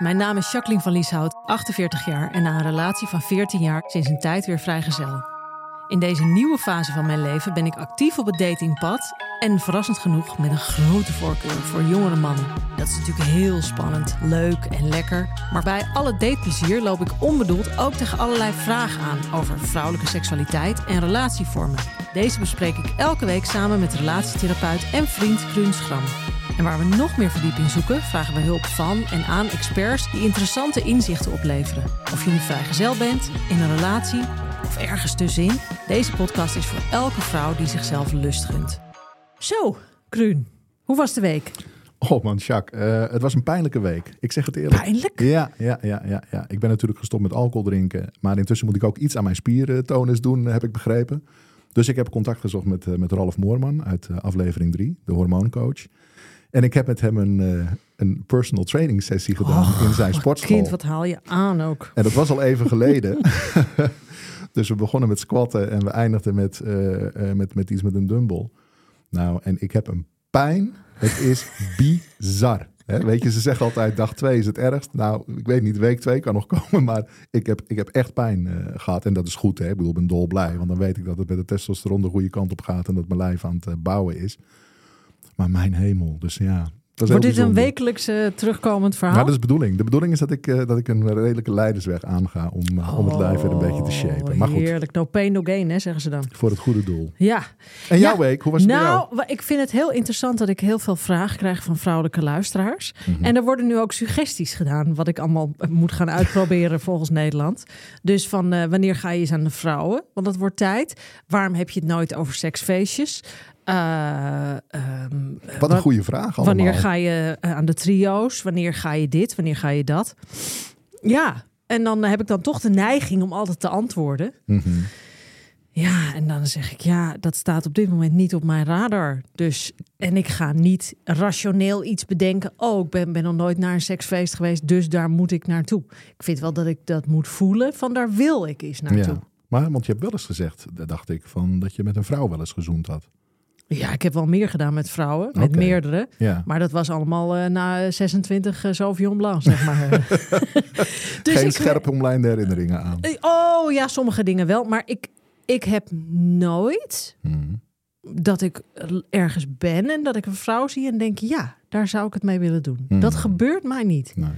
Mijn naam is Jacqueline van Lieshout, 48 jaar en na een relatie van 14 jaar sinds een tijd weer vrijgezel. In deze nieuwe fase van mijn leven ben ik actief op het datingpad en verrassend genoeg met een grote voorkeur voor jongere mannen. Dat is natuurlijk heel spannend, leuk en lekker. Maar bij alle dateplezier loop ik onbedoeld ook tegen allerlei vragen aan over vrouwelijke seksualiteit en relatievormen. Deze bespreek ik elke week samen met relatietherapeut en vriend Kruun Schram. En waar we nog meer verdieping zoeken, vragen we hulp van en aan experts die interessante inzichten opleveren. Of je nu vrijgezel bent, in een relatie of ergens tussenin, deze podcast is voor elke vrouw die zichzelf lust gunt. Zo, Kruun, hoe was de week? Oh man, Jacques, eh, het was een pijnlijke week. Ik zeg het eerlijk. Pijnlijk? Ja, ja, ja, ja, ja. Ik ben natuurlijk gestopt met alcohol drinken. Maar intussen moet ik ook iets aan mijn spierentonus doen, heb ik begrepen. Dus ik heb contact gezocht met, uh, met Ralf Moorman uit uh, aflevering 3, de hormooncoach. En ik heb met hem een, uh, een personal training sessie gedaan Och, in zijn sportschool. Kind, wat haal je aan ook? En dat was al even geleden. dus we begonnen met squatten en we eindigden met, met, met iets met een dumbbell. Nou, en ik heb een pijn. Het is bizar. Weet je, ze zeggen altijd dag 2 is het ergst. Nou, ik weet niet, week 2 kan nog komen, maar ik heb, ik heb echt pijn uh, gehad. En dat is goed, hè? ik bedoel, ik ben dolblij. Want dan weet ik dat het met de testosteron de goede kant op gaat en dat mijn lijf aan het bouwen is. Maar mijn hemel, dus ja. Wordt dit een wekelijks uh, terugkomend verhaal? Nou, dat is de bedoeling. De bedoeling is dat ik, uh, dat ik een redelijke leidersweg aanga om, uh, oh, om het lijf weer een beetje te shapen. Maar goed. Heerlijk. No pain, no gain, hè, zeggen ze dan. Voor het goede doel. Ja. En jouw ja. week, hoe was het Nou, ik vind het heel interessant dat ik heel veel vragen krijg van vrouwelijke luisteraars. Mm -hmm. En er worden nu ook suggesties gedaan wat ik allemaal moet gaan uitproberen volgens Nederland. Dus van wanneer ga je eens aan de vrouwen? Want dat wordt tijd. Waarom heb je het nooit over seksfeestjes? Uh, um, wat een goede vraag. Allemaal. Wanneer ga je uh, aan de trio's? Wanneer ga je dit? Wanneer ga je dat? Ja, en dan heb ik dan toch de neiging om altijd te antwoorden. Mm -hmm. Ja, en dan zeg ik, ja, dat staat op dit moment niet op mijn radar. Dus, en ik ga niet rationeel iets bedenken. Oh, ik ben, ben nog nooit naar een seksfeest geweest, dus daar moet ik naartoe. Ik vind wel dat ik dat moet voelen, van daar wil ik eens naartoe. Ja. Maar, want je hebt wel eens gezegd, dacht ik, van dat je met een vrouw wel eens gezoend had. Ja, ik heb wel meer gedaan met vrouwen, met okay. meerdere. Ja. Maar dat was allemaal uh, na 26 uh, Sauvignon Blanc, zeg maar. dus Geen ik, scherpe omlijnde herinneringen aan. Oh ja, sommige dingen wel. Maar ik, ik heb nooit hmm. dat ik ergens ben en dat ik een vrouw zie en denk... ja, daar zou ik het mee willen doen. Hmm. Dat gebeurt mij niet. Nee.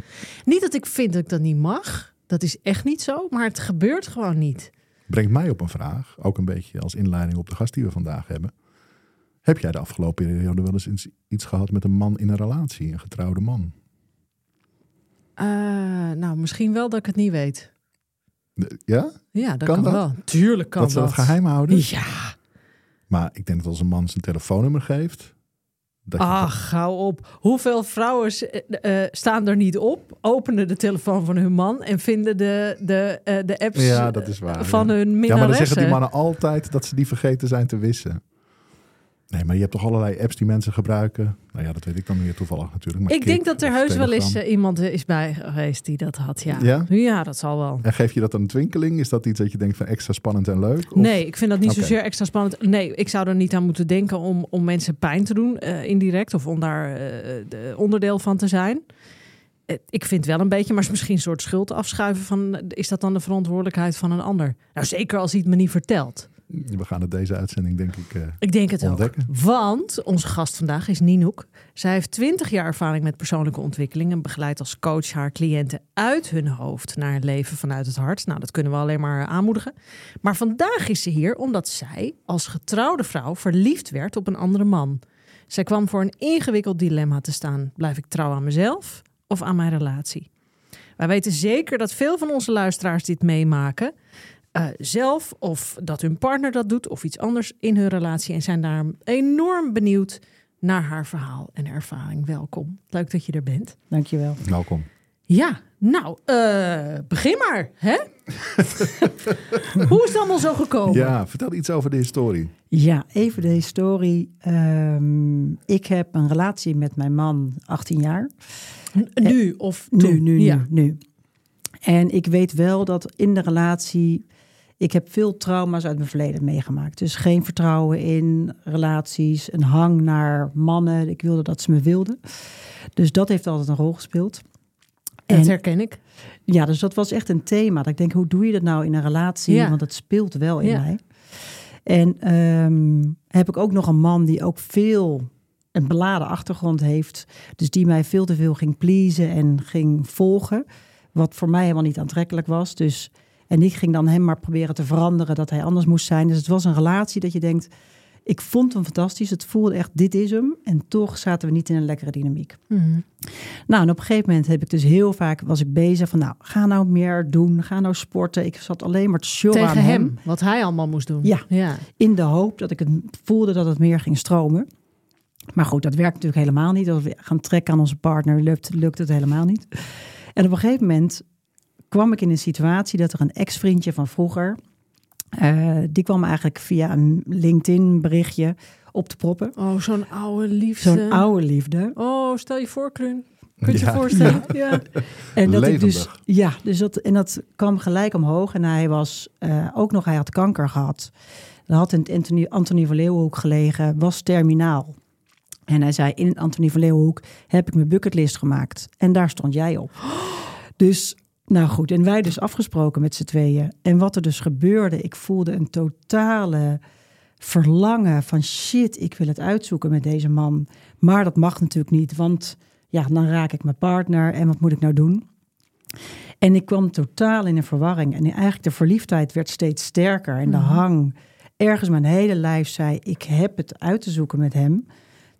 Niet dat ik vind dat ik dat niet mag. Dat is echt niet zo. Maar het gebeurt gewoon niet. Brengt mij op een vraag. Ook een beetje als inleiding op de gast die we vandaag hebben. Heb jij de afgelopen periode wel eens iets gehad met een man in een relatie, een getrouwde man? Uh, nou, misschien wel dat ik het niet weet. De, ja? Ja, dat kan, kan dat? wel. Tuurlijk kan dat. dat. ze dat geheim houden? Ja. Maar ik denk dat als een man zijn telefoonnummer geeft... Dat Ach, hou op. Hoeveel vrouwen uh, staan er niet op, openen de telefoon van hun man en vinden de, de, uh, de apps ja, dat is waar, van ja. hun minnaressen? Ja, maar dan zeggen die mannen altijd dat ze die vergeten zijn te wissen. Nee, maar je hebt toch allerlei apps die mensen gebruiken? Nou ja, dat weet ik dan meer toevallig natuurlijk. Maar ik denk dat er heus wel eens uh, iemand is bij geweest die dat had, ja. ja. Ja, dat zal wel. En geef je dat een twinkeling? Is dat iets dat je denkt van extra spannend en leuk? Of? Nee, ik vind dat niet okay. zozeer extra spannend. Nee, ik zou er niet aan moeten denken om, om mensen pijn te doen, uh, indirect. Of om daar uh, de onderdeel van te zijn. Ik vind wel een beetje, maar is misschien een soort schuld afschuiven van... is dat dan de verantwoordelijkheid van een ander? Nou, zeker als hij het me niet vertelt. We gaan het deze uitzending denk ik uh, Ik denk het ontdekken. ook. Want onze gast vandaag is Ninoek. Zij heeft 20 jaar ervaring met persoonlijke ontwikkeling en begeleidt als coach haar cliënten uit hun hoofd naar een leven vanuit het hart. Nou, dat kunnen we alleen maar aanmoedigen. Maar vandaag is ze hier omdat zij als getrouwde vrouw verliefd werd op een andere man. Zij kwam voor een ingewikkeld dilemma te staan. Blijf ik trouw aan mezelf of aan mijn relatie? Wij weten zeker dat veel van onze luisteraars dit meemaken. Uh, zelf of dat hun partner dat doet of iets anders in hun relatie. En zijn daar enorm benieuwd naar haar verhaal en ervaring. Welkom. Leuk dat je er bent. Dankjewel. Welkom. Ja, nou, uh, begin maar. Hè? Hoe is het allemaal zo gekomen? Ja, vertel iets over de historie. Ja, even de historie. Um, ik heb een relatie met mijn man, 18 jaar. Nu of toen? Nu, nu, ja. nu, nu. En ik weet wel dat in de relatie ik heb veel trauma's uit mijn verleden meegemaakt. Dus geen vertrouwen in relaties, een hang naar mannen. Ik wilde dat ze me wilden. Dus dat heeft altijd een rol gespeeld. En, dat herken ik. Ja, dus dat was echt een thema. Dat ik denk, hoe doe je dat nou in een relatie? Ja. Want het speelt wel in Ja. mij. En um, heb ik ook nog een man die ook veel een beladen achtergrond heeft. Dus die mij veel te veel ging pleasen en ging volgen. Wat voor mij helemaal niet aantrekkelijk was. Dus, en ik ging dan hem maar proberen te veranderen dat hij anders moest zijn. Dus het was een relatie dat je denkt, ik vond hem fantastisch. Het voelde echt, dit is hem. En toch zaten we niet in een lekkere dynamiek. Mhm. Nou, en op een gegeven moment heb ik dus heel vaak, was ik bezig van, nou, ga nou meer doen. Ga nou sporten. Ik zat alleen maar te sjorren Tegen aan hem, wat hij allemaal moest doen. Ja. ja. in de hoop dat ik het voelde dat het meer ging stromen. Maar goed, dat werkt natuurlijk helemaal niet. Als we gaan trekken aan onze partner, lukt, lukt het helemaal niet. En op een gegeven moment kwam ik in een situatie dat er een ex-vriendje van vroeger, uh, die kwam eigenlijk via een LinkedIn berichtje op te proppen. Oh, zo'n oude liefde. Zo'n oude liefde. Oh, stel je voor, Kluun. Kun je Ja. je voorstellen? Ja. En dat ik dus, ja, dus dat, en dat kwam gelijk omhoog. En hij was uh, ook nog, hij had kanker gehad. Hij had in het Anthony, Anthony van Leeuwenhoek gelegen, was terminaal. En hij zei, in het Anthony van Leeuwenhoek heb ik mijn bucketlist gemaakt. En daar stond jij op. Dus, nou goed, en wij dus afgesproken met z'n tweeën. En wat er dus gebeurde, ik voelde een totale verlangen van shit, ik wil het uitzoeken met deze man. Maar dat mag natuurlijk niet, want ja, dan raak ik mijn partner en wat moet ik nou doen? En ik kwam totaal in een verwarring. En eigenlijk de verliefdheid werd steeds sterker. En de hang, ergens mijn hele lijf zei, ik heb het uit te zoeken met hem.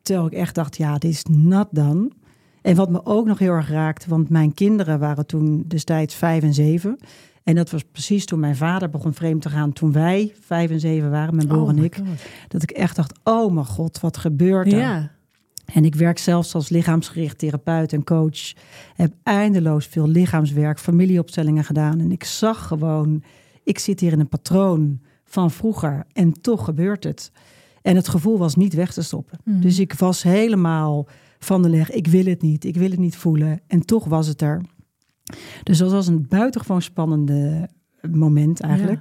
Terwijl ik echt dacht, ja, dit is nat dan. En wat me ook nog heel erg raakte, want mijn kinderen waren toen destijds vijf en zeven. En dat was precies toen mijn vader begon vreemd te gaan. Toen wij vijf en zeven waren, mijn broer Oh en ik. God. Dat ik echt dacht, oh mijn god, wat gebeurt er? Ja. En ik werk zelfs als lichaamsgericht therapeut en coach. Heb eindeloos veel lichaamswerk, familieopstellingen gedaan. En ik zag gewoon, ik zit hier in een patroon van vroeger en toch gebeurt het. En het gevoel was niet weg te stoppen. Mhm. Dus ik was helemaal van de leg, ik wil het niet, ik wil het niet voelen. En toch was het er. Dus dat was een buitengewoon spannende moment eigenlijk.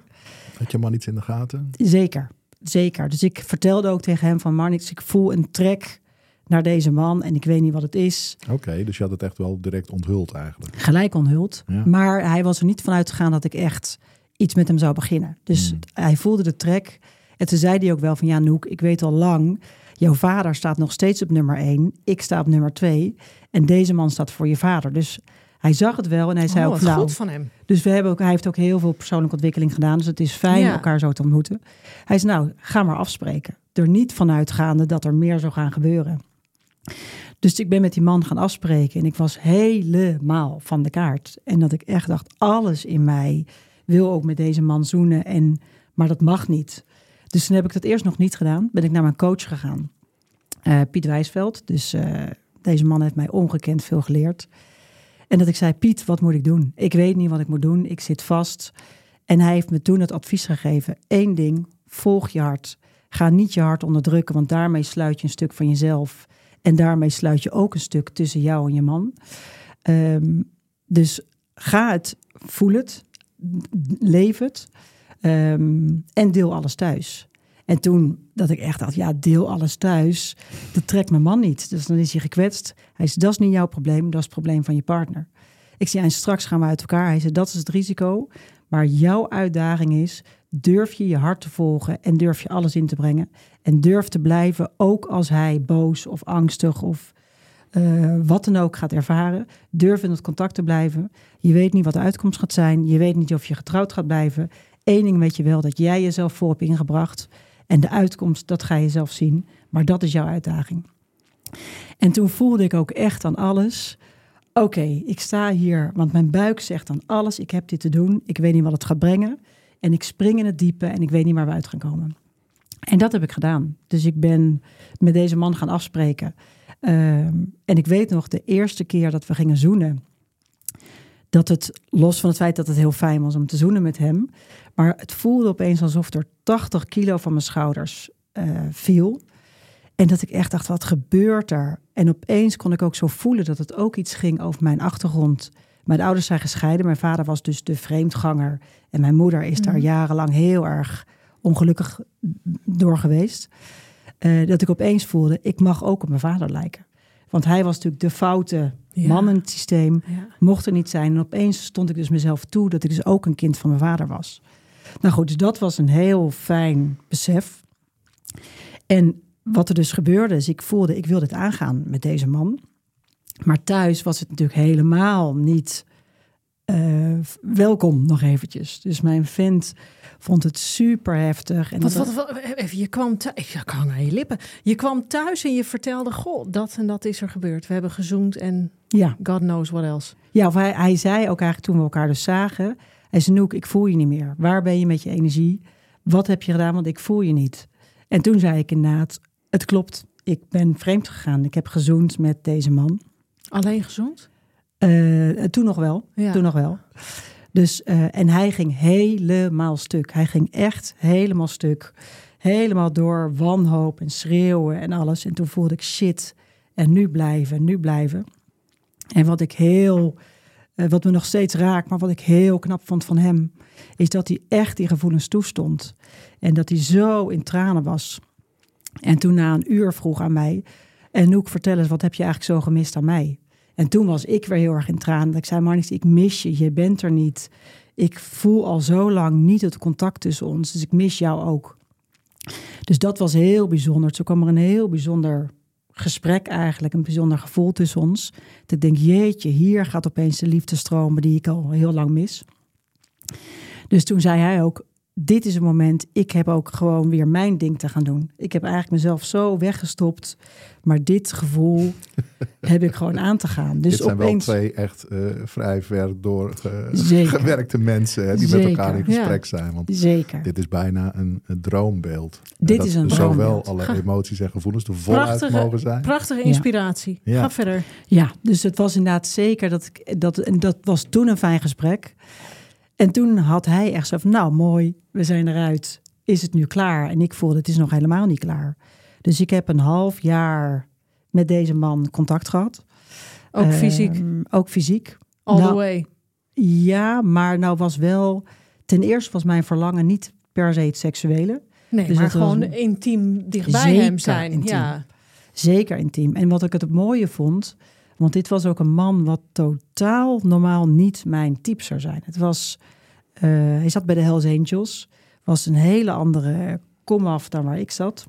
Had je man iets in de gaten? Zeker, zeker. Dus ik vertelde ook tegen hem van Marnix, ik voel een trek naar deze man en ik weet niet wat het is. Oké, dus je had het echt wel direct onthuld eigenlijk. Gelijk onthuld. Ja. Maar hij was er niet van uitgegaan dat ik echt iets met hem zou beginnen. Dus Hmm. hij voelde de trek. En toen zei hij ook wel van ja Noek, ik weet al lang, jouw vader staat nog steeds op nummer één. Ik sta op nummer twee. En deze man staat voor je vader. Dus hij zag het wel en hij zei Oh, ook nou, goed van hem. Dus we hebben ook, hij heeft ook heel veel persoonlijke ontwikkeling gedaan. Dus het is fijn Ja. elkaar zo te ontmoeten. Hij zei, nou, ga maar afspreken. Er niet vanuitgaande dat er meer zou gaan gebeuren. Dus ik ben met die man gaan afspreken. En ik was helemaal van de kaart. En dat ik echt dacht, alles in mij wil ook met deze man zoenen. En, maar dat mag niet. Dus toen heb ik dat eerst nog niet gedaan. Ben ik naar mijn coach gegaan. Eh, Piet Wijsveld. Dus eh, deze man heeft mij ongekend veel geleerd. En dat ik zei, Piet, wat moet ik doen? Ik weet niet wat ik moet doen. Ik zit vast. En hij heeft me toen het advies gegeven. Eén ding, volg je hart. Ga niet je hart onderdrukken, want daarmee sluit je een stuk van jezelf. En daarmee sluit je ook een stuk tussen jou en je man. Ehm, dus ga het, voel het, leef het. Ehm, en deel alles thuis. En toen dat ik echt dacht, ja, deel alles thuis. Dat trekt mijn man niet. Dus dan is hij gekwetst. Hij zei, dat is niet jouw probleem, dat is het probleem van je partner. Ik zei, en straks gaan we uit elkaar. Hij zei, dat is het risico. Maar jouw uitdaging is, durf je je hart te volgen en durf je alles in te brengen. En durf te blijven, ook als hij boos of angstig of uh, wat dan ook gaat ervaren. Durf in het contact te blijven. Je weet niet wat de uitkomst gaat zijn. Je weet niet of je getrouwd gaat blijven. Eén ding weet je wel, dat jij jezelf voor hebt ingebracht. En de uitkomst, dat ga je zelf zien. Maar dat is jouw uitdaging. En toen voelde ik ook echt aan alles. Oké, ik sta hier, want mijn buik zegt aan alles. Ik heb dit te doen. Ik weet niet wat het gaat brengen. En ik spring in het diepe en ik weet niet waar we uit gaan komen. En dat heb ik gedaan. Dus ik ben met deze man gaan afspreken. Ehm, en ik weet nog de eerste keer dat we gingen zoenen. Dat het, los van het feit dat het heel fijn was om te zoenen met hem. Maar het voelde opeens alsof er 80 kilo van mijn schouders uh, viel. En dat ik echt dacht, wat gebeurt er? En opeens kon ik ook zo voelen dat het ook iets ging over mijn achtergrond. Mijn ouders zijn gescheiden. Mijn vader was dus de vreemdganger. En mijn moeder is daar mhm. jarenlang heel erg ongelukkig door geweest. Uh, dat ik opeens voelde, ik mag ook op mijn vader lijken. Want hij was natuurlijk de foute man in het systeem. Mocht er niet zijn. En opeens stond ik dus mezelf toe dat ik dus ook een kind van mijn vader was. Nou goed, dus dat was een heel fijn besef. En wat er dus gebeurde, is ik voelde, ik wil dit aangaan met deze man. Maar thuis was het natuurlijk helemaal niet uh, welkom nog eventjes. Dus mijn vent vond het super heftig. En wat, wat, wat, even, je kwam thuis, ik kan aan je lippen. Je kwam thuis en je vertelde, goh, dat en dat is er gebeurd. We hebben gezoend en ja. God knows what else. Ja, of hij, hij zei ook eigenlijk toen we elkaar dus zagen. Hij zei, Noek, ik voel je niet meer. Waar ben je met je energie? Wat heb je gedaan? Want ik voel je niet. En toen zei ik inderdaad, het klopt. Ik ben vreemd gegaan. Ik heb gezoend met deze man. Alleen gezond? Uh, toen nog wel. Ja. Toen nog wel. Dus, uh, en hij ging helemaal stuk. Hij ging echt helemaal stuk. Helemaal door wanhoop en schreeuwen en alles. En toen voelde ik shit. En nu blijven, nu blijven. En wat ik heel, uh, wat me nog steeds raakt, maar wat ik heel knap vond van hem, is dat hij echt die gevoelens toestond. En dat hij zo in tranen was. En toen na een uur vroeg aan mij, en Noek, vertel eens, wat heb je eigenlijk zo gemist aan mij? En toen was ik weer heel erg in tranen. Ik zei, Marnix, ik mis je, je bent er niet. Ik voel al zo lang niet het contact tussen ons, dus ik mis jou ook. Dus dat was heel bijzonder. Zo kwam er een heel bijzonder gesprek eigenlijk, een bijzonder gevoel tussen ons. Dat denk, jeetje, hier gaat opeens de liefde stromen die ik al heel lang mis. Dus toen zei hij ook, dit is een moment, ik heb ook gewoon weer mijn ding te gaan doen. Ik heb eigenlijk mezelf zo weggestopt, maar dit gevoel heb ik gewoon aan te gaan. Dus dit zijn opeens... wel twee echt uh, vrij ver door gewerkte mensen hè, die met elkaar in gesprek zijn. Want Zeker. dit is bijna een, een droombeeld. Dit is een Zowel alle emoties en gevoelens er voluit mogen zijn. Prachtige inspiratie. Ja. Ga verder. Ja, dus het was inderdaad zeker dat ik dat en dat was toen een fijn gesprek. En toen had hij echt zo van, nou mooi, we zijn eruit. Is het nu klaar? En ik voelde, het is nog helemaal niet klaar. Dus ik heb een half jaar met deze man contact gehad. Ook fysiek? Ehm, ook fysiek. All the nou, way? Ja, maar nou was wel... Ten eerste was mijn verlangen niet per se het seksuele. Nee, dus maar gewoon intiem dichtbij hem zijn. Ja. Zeker intiem. En wat ik het mooie vond... Want dit was ook een man wat totaal normaal niet mijn type zou zijn. Het was, uh, hij zat bij de Hells Angels, was een hele andere komaf dan waar ik zat.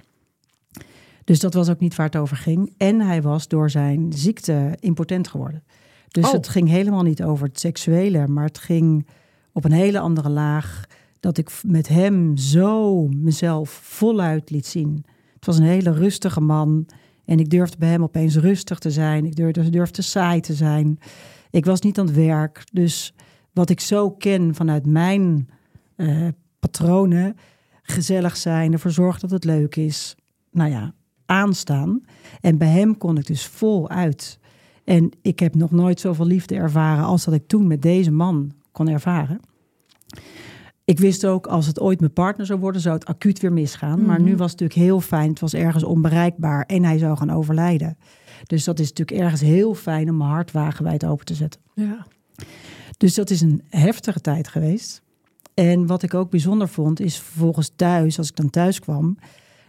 Dus dat was ook niet waar het over ging. En hij was door zijn ziekte impotent geworden. Dus oh. het ging helemaal niet over het seksuele, maar het ging op een hele andere laag. Dat ik met hem zo mezelf voluit liet zien. Het was een hele rustige man en ik durfde bij hem opeens rustig te zijn. Ik durfde, durfde saai te zijn. Ik was niet aan het werk. Dus wat ik zo ken vanuit mijn uh, patronen, gezellig zijn, ervoor zorgen dat het leuk is. Nou ja, aanstaan. En bij hem kon ik dus voluit. En ik heb nog nooit zoveel liefde ervaren als dat ik toen met deze man kon ervaren. Ik wist ook, als het ooit mijn partner zou worden, zou het acuut weer misgaan. Maar nu mhm. was het natuurlijk heel fijn. Het was ergens onbereikbaar en hij zou gaan overlijden. Dus dat is natuurlijk ergens heel fijn om mijn hart wagenwijd open te zetten. Ja. Dus dat is een heftige tijd geweest. En wat ik ook bijzonder vond, is vervolgens thuis, als ik dan thuis kwam.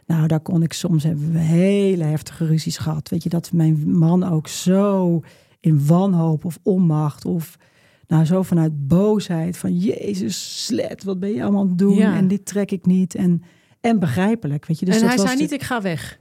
Nou, daar kon ik soms hebben we hele heftige ruzies gehad. Weet je, dat mijn man ook zo in wanhoop of onmacht of Nou, zo vanuit boosheid van Jezus, slet, wat ben je allemaal aan het doen? Ja. En dit trek ik niet. En, en begrijpelijk, weet je. Dus en dat hij was zei de- niet, ik ga weg.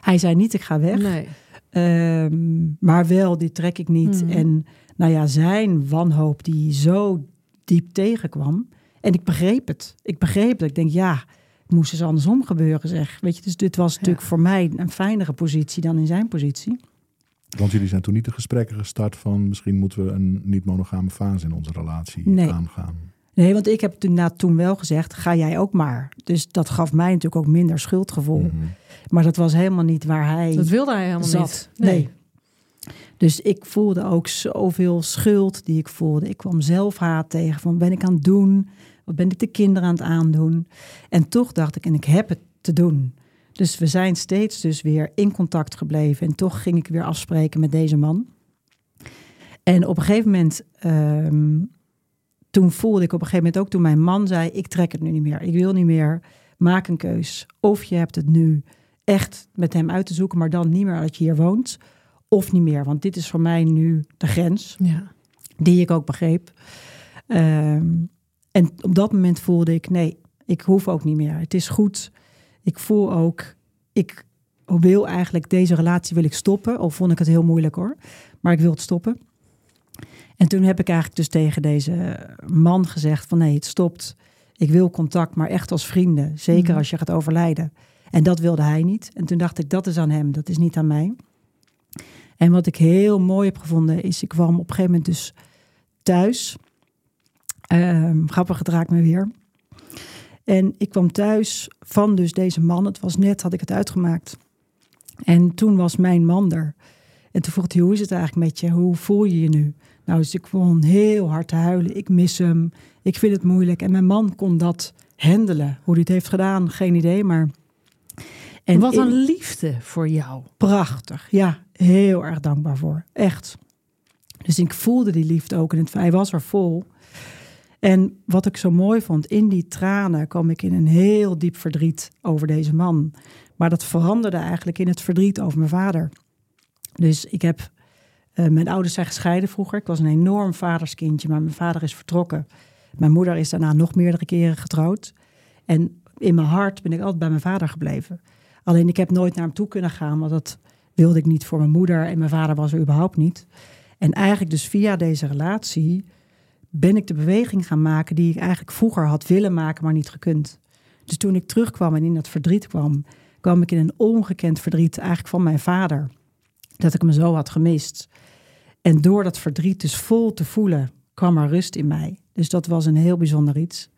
hij zei niet, ik ga weg. Nee. Ehm, maar wel, die trek ik niet. Mhm. En nou ja, zijn wanhoop die zo diep tegenkwam. En ik begreep het. Ik begreep het. Ik denk, ja, het moest eens andersom gebeuren, zeg. Weet je, dus dit was natuurlijk voor mij een fijnere positie dan in zijn positie. Want jullie zijn toen niet de gesprekken gestart van misschien moeten we een niet-monogame fase in onze relatie Nee. aangaan. Nee, want ik heb toen, na, toen wel gezegd, ga jij ook maar. Dus dat gaf mij natuurlijk ook minder schuldgevoel. Mhm. Maar dat was helemaal niet waar hij Dat wilde hij helemaal zat. niet. Nee. Dus ik voelde ook zoveel schuld die ik voelde. Ik kwam zelfhaat tegen van ben ik aan het doen? Wat ben ik de kinderen aan het aandoen? En toch dacht ik, en ik heb het te doen. Dus we zijn steeds dus weer in contact gebleven. En toch ging ik weer afspreken met deze man. En op een gegeven moment, ehm, toen voelde ik op een gegeven moment ook toen mijn man zei: Ik trek het nu niet meer. Ik wil niet meer. Maak een keus. Of je hebt het nu echt met hem uit te zoeken, maar dan niet meer dat je hier woont. Of niet meer. Want dit is voor mij nu de grens Ja. die ik ook begreep. Ehm, en op dat moment voelde ik, nee, ik hoef ook niet meer. Het is goed. Ik voel ook, ik wil eigenlijk deze relatie wil ik stoppen. Al vond ik het heel moeilijk hoor. Maar ik wil het stoppen. En toen heb ik eigenlijk dus tegen deze man gezegd van nee, het stopt. Ik wil contact, maar echt als vrienden. Zeker Mhm. als je gaat overlijden. En dat wilde hij niet. En toen dacht ik, dat is aan hem, dat is niet aan mij. En wat ik heel mooi heb gevonden, is ik kwam op een gegeven moment dus thuis. Ehm, grappig, het raakt me weer. En ik kwam thuis van dus deze man. Het was net, had ik het uitgemaakt. En toen was mijn man er. En toen vroeg hij, hoe is het eigenlijk met je? Hoe voel je je nu? Nou, dus ik begon heel hard te huilen. Ik mis hem. Ik vind het moeilijk. En mijn man kon dat handelen. Hoe hij het heeft gedaan, geen idee. Maar... En Wat een liefde voor jou. prachtig. Ja, heel erg dankbaar voor. Echt. Dus ik voelde die liefde ook. En het, hij was er vol. En wat ik zo mooi vond, in die tranen kwam ik in een heel diep verdriet over deze man. Maar dat veranderde eigenlijk in het verdriet over mijn vader. Dus ik heb, eh, mijn ouders zijn gescheiden vroeger. Ik was een enorm vaderskindje, maar mijn vader is vertrokken. Mijn moeder is daarna nog meerdere keren getrouwd. En in mijn hart ben ik altijd bij mijn vader gebleven. Alleen ik heb nooit naar hem toe kunnen gaan, want dat wilde ik niet voor mijn moeder. En mijn vader was er überhaupt niet. En eigenlijk dus via deze relatie ben ik de beweging gaan maken die ik eigenlijk vroeger had willen maken, maar niet gekund. Dus toen ik terugkwam en in dat verdriet kwam, kwam ik in een ongekend verdriet eigenlijk van mijn vader. Dat ik hem zo had gemist. En door dat verdriet dus vol te voelen, kwam er rust in mij. Dus dat was een heel bijzonder iets.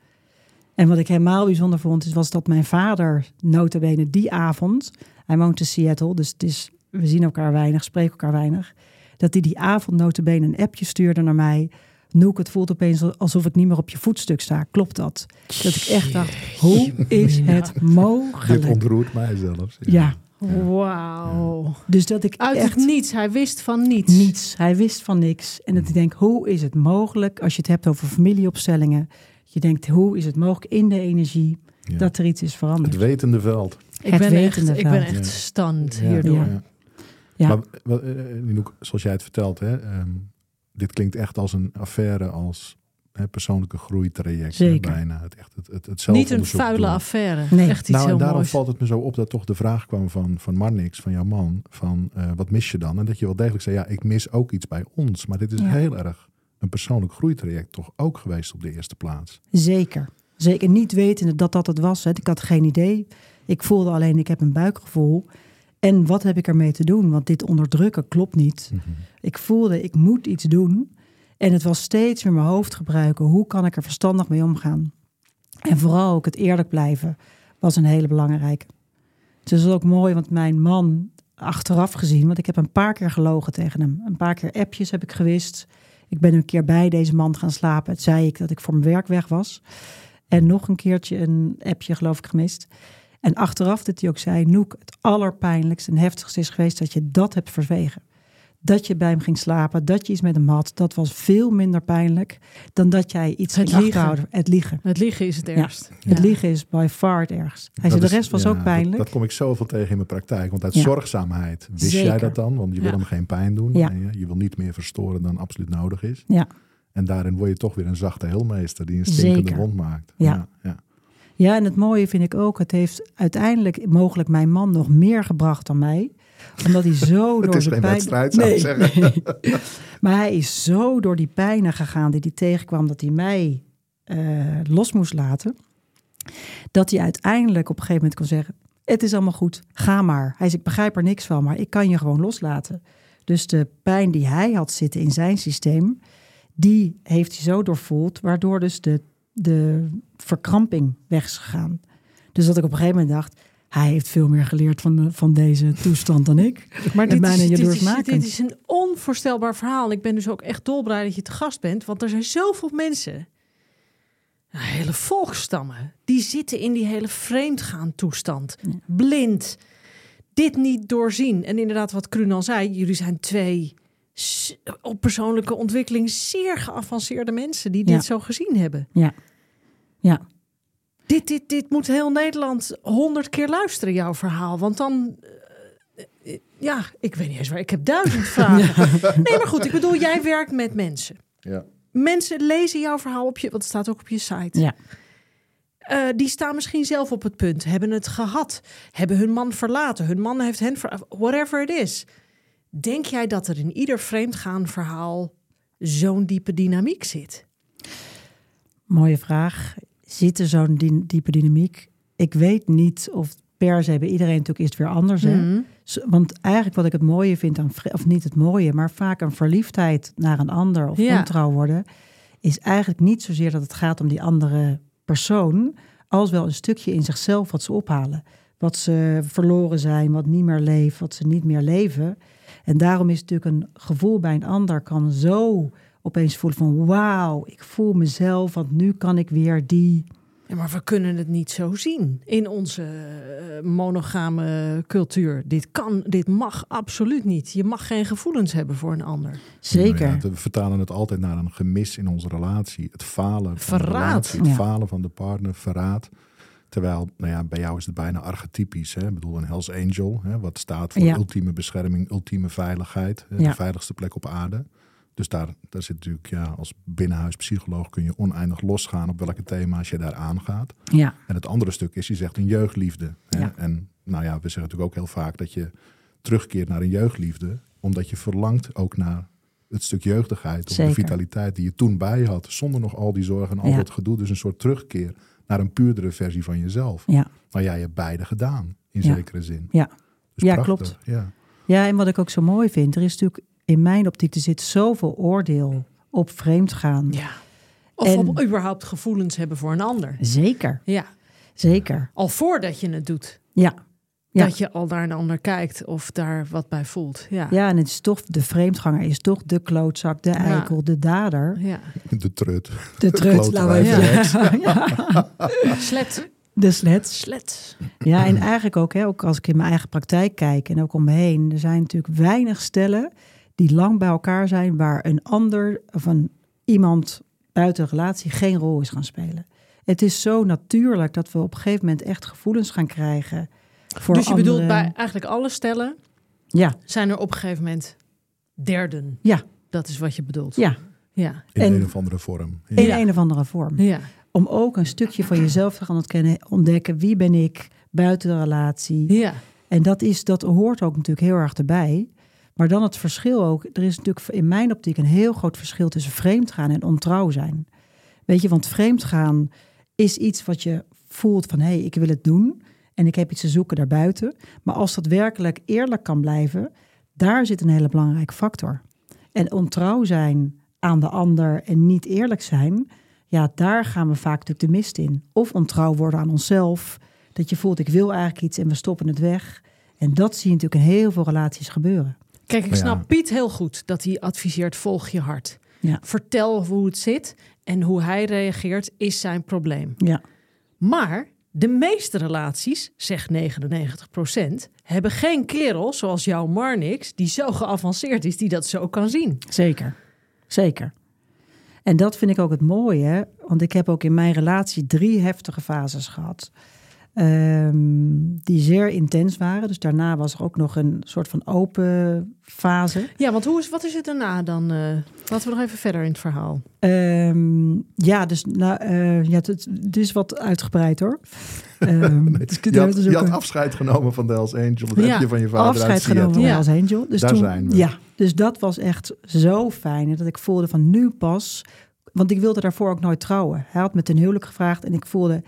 En wat ik helemaal bijzonder vond, is, was dat mijn vader notabene die avond... Hij woont in Seattle, dus we zien elkaar weinig, spreken elkaar weinig. Dat hij die avond notabene een appje stuurde naar mij. Noek, het voelt opeens alsof ik niet meer op je voetstuk sta. Klopt dat? Dat ik echt dacht, hoe is het Dit mogelijk? ontroert mij zelfs. Ja, Wauw. dus dat ik Uit echt het niets. Hij wist van niets. niets. Hij wist van niks. En dat ik denk, hoe is het mogelijk als je het hebt over familieopstellingen? Je denkt, hoe is het mogelijk in de energie Ja. dat er iets is veranderd? Het wetende veld. Ik Het ben echt, wetende ik ben veld. echt Ja. stand Ja. hierdoor. Ja. Ja. Maar eh, Ninoek, zoals jij het vertelt, hè, ehm, dit klinkt echt als een affaire als hè, persoonlijke groeitraject. Zeker. bijna. Het, echt, het, het, het Niet een vuile doen. affaire. Nee. Echt iets Nou, en heel daarom moois. valt het me zo op dat toch de vraag kwam van, van Marnix, van jouw man, van eh, wat mis je dan? En dat je wel degelijk zei, ja, ik mis ook iets bij ons. Maar dit is Ja. heel erg een persoonlijk groeitraject toch ook geweest op de eerste plaats. Zeker. Zeker niet wetende dat dat het was. Hè. Ik had geen idee. Ik voelde alleen, ik heb een buikgevoel. En wat heb ik ermee te doen? Want dit onderdrukken klopt niet. Ik voelde, ik moet iets doen. En het was steeds weer mijn hoofd gebruiken. Hoe kan ik er verstandig mee omgaan? En vooral ook het eerlijk blijven was een hele belangrijke. Het is ook mooi, want mijn man achteraf gezien... want ik heb een paar keer gelogen tegen hem. Een paar keer appjes heb ik gewist. Ik ben een keer bij deze man gaan slapen. Het zei ik dat ik voor mijn werk weg was. En nog een keertje een appje geloof ik gemist. En achteraf dat hij ook zei... Noek, het allerpijnlijkste en heftigste is geweest... dat je dat hebt verzwegen. Dat je bij hem ging slapen, dat je iets met hem had... dat was veel minder pijnlijk dan dat jij iets Het ging liegen. achterhouden. Het liegen. Het liegen is het ergst. Het Ja. liegen is by far het ergst. Hij zei, de is- rest was ja, ook pijnlijk. Dat, kom ik zoveel tegen in mijn praktijk. Want uit Ja. zorgzaamheid wist Zeker. jij dat dan? Want je wil hem geen pijn doen. Ja. En je, je wil niet meer verstoren dan absoluut nodig is. Ja. En daarin word je toch weer een zachte heelmeester die een stinkende Zeker. wond maakt. Ja. ja, ja. En het mooie vind ik ook, het heeft uiteindelijk mogelijk mijn man nog meer gebracht dan mij. Omdat hij zo door geen pijn... wedstrijd, zou zeggen. nee. Maar hij is zo door die pijnen gegaan die hij tegenkwam dat hij mij eh, los moest laten. Dat hij uiteindelijk op een gegeven moment kon zeggen, het is allemaal goed, ga maar. Hij zegt, ik begrijp er niks van, maar ik kan je gewoon loslaten. Dus de pijn die hij had zitten in zijn systeem, die heeft hij zo doorvoeld, waardoor dus de, de verkramping weg is gegaan. Dus dat ik op een gegeven moment dacht, hij heeft veel meer geleerd van, van deze toestand dan ik. Maar dit is, dit, is, jaloersmakend. dit is een onvoorstelbaar verhaal. Ik ben dus ook echt dolblij dat je te gast bent. Want er zijn zoveel mensen, hele volkstammen... die zitten in die hele vreemdgaan toestand. Blind. Dit niet doorzien. En inderdaad, wat Kruun al zei... jullie zijn twee op persoonlijke ontwikkeling... zeer geavanceerde mensen die dit Ja. zo gezien hebben. Ja, ja. Dit, dit, dit moet heel Nederland honderd keer luisteren, jouw verhaal. Want dan... eh, eh, ja, ik weet niet eens waar. Ik heb duizend vragen. Nee, maar goed. Ik bedoel, jij werkt met mensen. Ja. Mensen lezen jouw verhaal op je... Want het staat ook op je site. ja. Eh, die staan misschien zelf op het punt. Hebben het gehad. Hebben hun man verlaten. Hun man heeft hen ver... Whatever it is. Denk jij dat er in ieder vreemdgaan verhaal... zo'n diepe dynamiek zit? Mooie vraag. Zit er zo'n die- diepe dynamiek? Ik weet niet of per se bij iedereen natuurlijk is het weer anders. Hè? Mhm. Want eigenlijk wat ik het mooie vind aan, of niet het mooie, maar vaak een verliefdheid naar een ander of Ja. ontrouw worden, is eigenlijk niet zozeer dat het gaat om die andere persoon, als wel een stukje in zichzelf wat ze ophalen. Wat ze verloren zijn, wat niet meer leeft, wat ze niet meer leven. En daarom is natuurlijk een gevoel bij een ander kan zo opeens voelen van wauw, ik voel mezelf, want nu kan ik weer die. Ja, maar we kunnen het niet zo zien in onze eh, monogame cultuur. Dit kan, dit mag absoluut niet. Je mag geen gevoelens hebben voor een ander. Zeker. Nou ja, we vertalen het altijd naar een gemis in onze relatie. Het falen van de Verraad. relatie, het Ja. falen van de partner, verraad. Terwijl, nou ja, bij jou is het bijna archetypisch. Hè? Ik bedoel, een Hells Angel, hè? wat staat voor Ja. ultieme bescherming, ultieme veiligheid. Hè? Ja. De veiligste plek op aarde. Dus daar, daar zit natuurlijk, ja, als binnenhuispsycholoog kun je oneindig losgaan op welke thema's je daar aangaat. Ja, En het andere stuk is, je zegt een jeugdliefde. Hè? Ja. En nou ja, we zeggen natuurlijk ook heel vaak dat je terugkeert naar een jeugdliefde, omdat je verlangt ook naar het stuk jeugdigheid of Zeker. de vitaliteit die je toen bij je had, zonder nog al die zorgen en al Ja. dat gedoe. Dus een soort terugkeer naar een puurdere versie van jezelf. ja. Maar jij hebt beide gedaan, in Ja. zekere zin. Ja. Dus Ja, prachtig, klopt. Ja. Ja, en wat ik ook zo mooi vind, er is natuurlijk in mijn optiek, er zit zoveel oordeel op vreemdgaan. Ja. Of En- op überhaupt gevoelens hebben voor een ander. Zeker, Ja. zeker. Al voordat je het doet. Ja. Ja. Dat je al naar een ander kijkt of daar wat bij voelt. Ja. ja, en het is toch, de vreemdganger is toch de klootzak, de eikel, de dader. Ja. De trut. De trut, laten we wijf. even ja. Slet. De slet. Slet. Ja, en eigenlijk ook, hè, ook als ik in mijn eigen praktijk kijk en ook om me heen, er zijn natuurlijk weinig stellen die lang bij elkaar zijn waar een ander of een iemand buiten de relatie geen rol is gaan spelen. Het is zo natuurlijk dat we op een gegeven moment echt gevoelens gaan krijgen. Voor dus je bedoelt bij eigenlijk alle stellen Ja, zijn er op een gegeven moment derden. ja, Dat is wat je bedoelt. ja. Ja. In En- een of andere vorm. Ja. In Ja. een of andere vorm. Ja. Om ook een stukje van jezelf te gaan ontkennen, ontdekken. Wie ben ik buiten de relatie? Ja. En dat, is, dat hoort ook natuurlijk heel erg erbij. Maar dan het verschil ook. Er is natuurlijk in mijn optiek een heel groot verschil tussen vreemdgaan en ontrouw zijn. Weet je, want vreemdgaan is iets wat je voelt van hé, hey, ik wil het doen. En ik heb iets te zoeken daarbuiten. Maar als dat werkelijk eerlijk kan blijven, daar zit een hele belangrijke factor. En ontrouw zijn aan de ander en niet eerlijk zijn, ja, daar gaan we vaak natuurlijk de mist in. Of ontrouw worden aan onszelf. Dat je voelt, ik wil eigenlijk iets en we stoppen het weg. En dat zie je natuurlijk in heel veel relaties gebeuren. Kijk, ik ja. snap Piet heel goed dat hij adviseert: volg je hart. Ja. Vertel hoe het zit en hoe hij reageert is zijn probleem. Ja, Maar de meeste relaties, zegt 99%, hebben geen kerel zoals jouw Marnix, die zo geavanceerd is, die dat zo kan zien. zeker. Zeker. En dat vind ik ook het mooie. Want ik heb ook in mijn relatie drie heftige fases gehad. Ehm, die zeer intens waren. Dus daarna was er ook nog een soort van open fase. Ja, want hoe is, wat is het daarna dan? eh, laten we nog even verder in het verhaal. Ehm, ja, dus nou, ja, het, is wat uitgebreid hoor. Dus Je had, dus je had afscheid genomen van de Hells Angel. Dat Ja, heb je van je vader afscheid genomen Ja. als Angel. Dus Daar toen, zijn we. Ja, dus dat was echt zo fijn. Dat ik voelde van nu pas. Want ik wilde daarvoor ook nooit trouwen. Hij had me ten huwelijk gevraagd en ik voelde.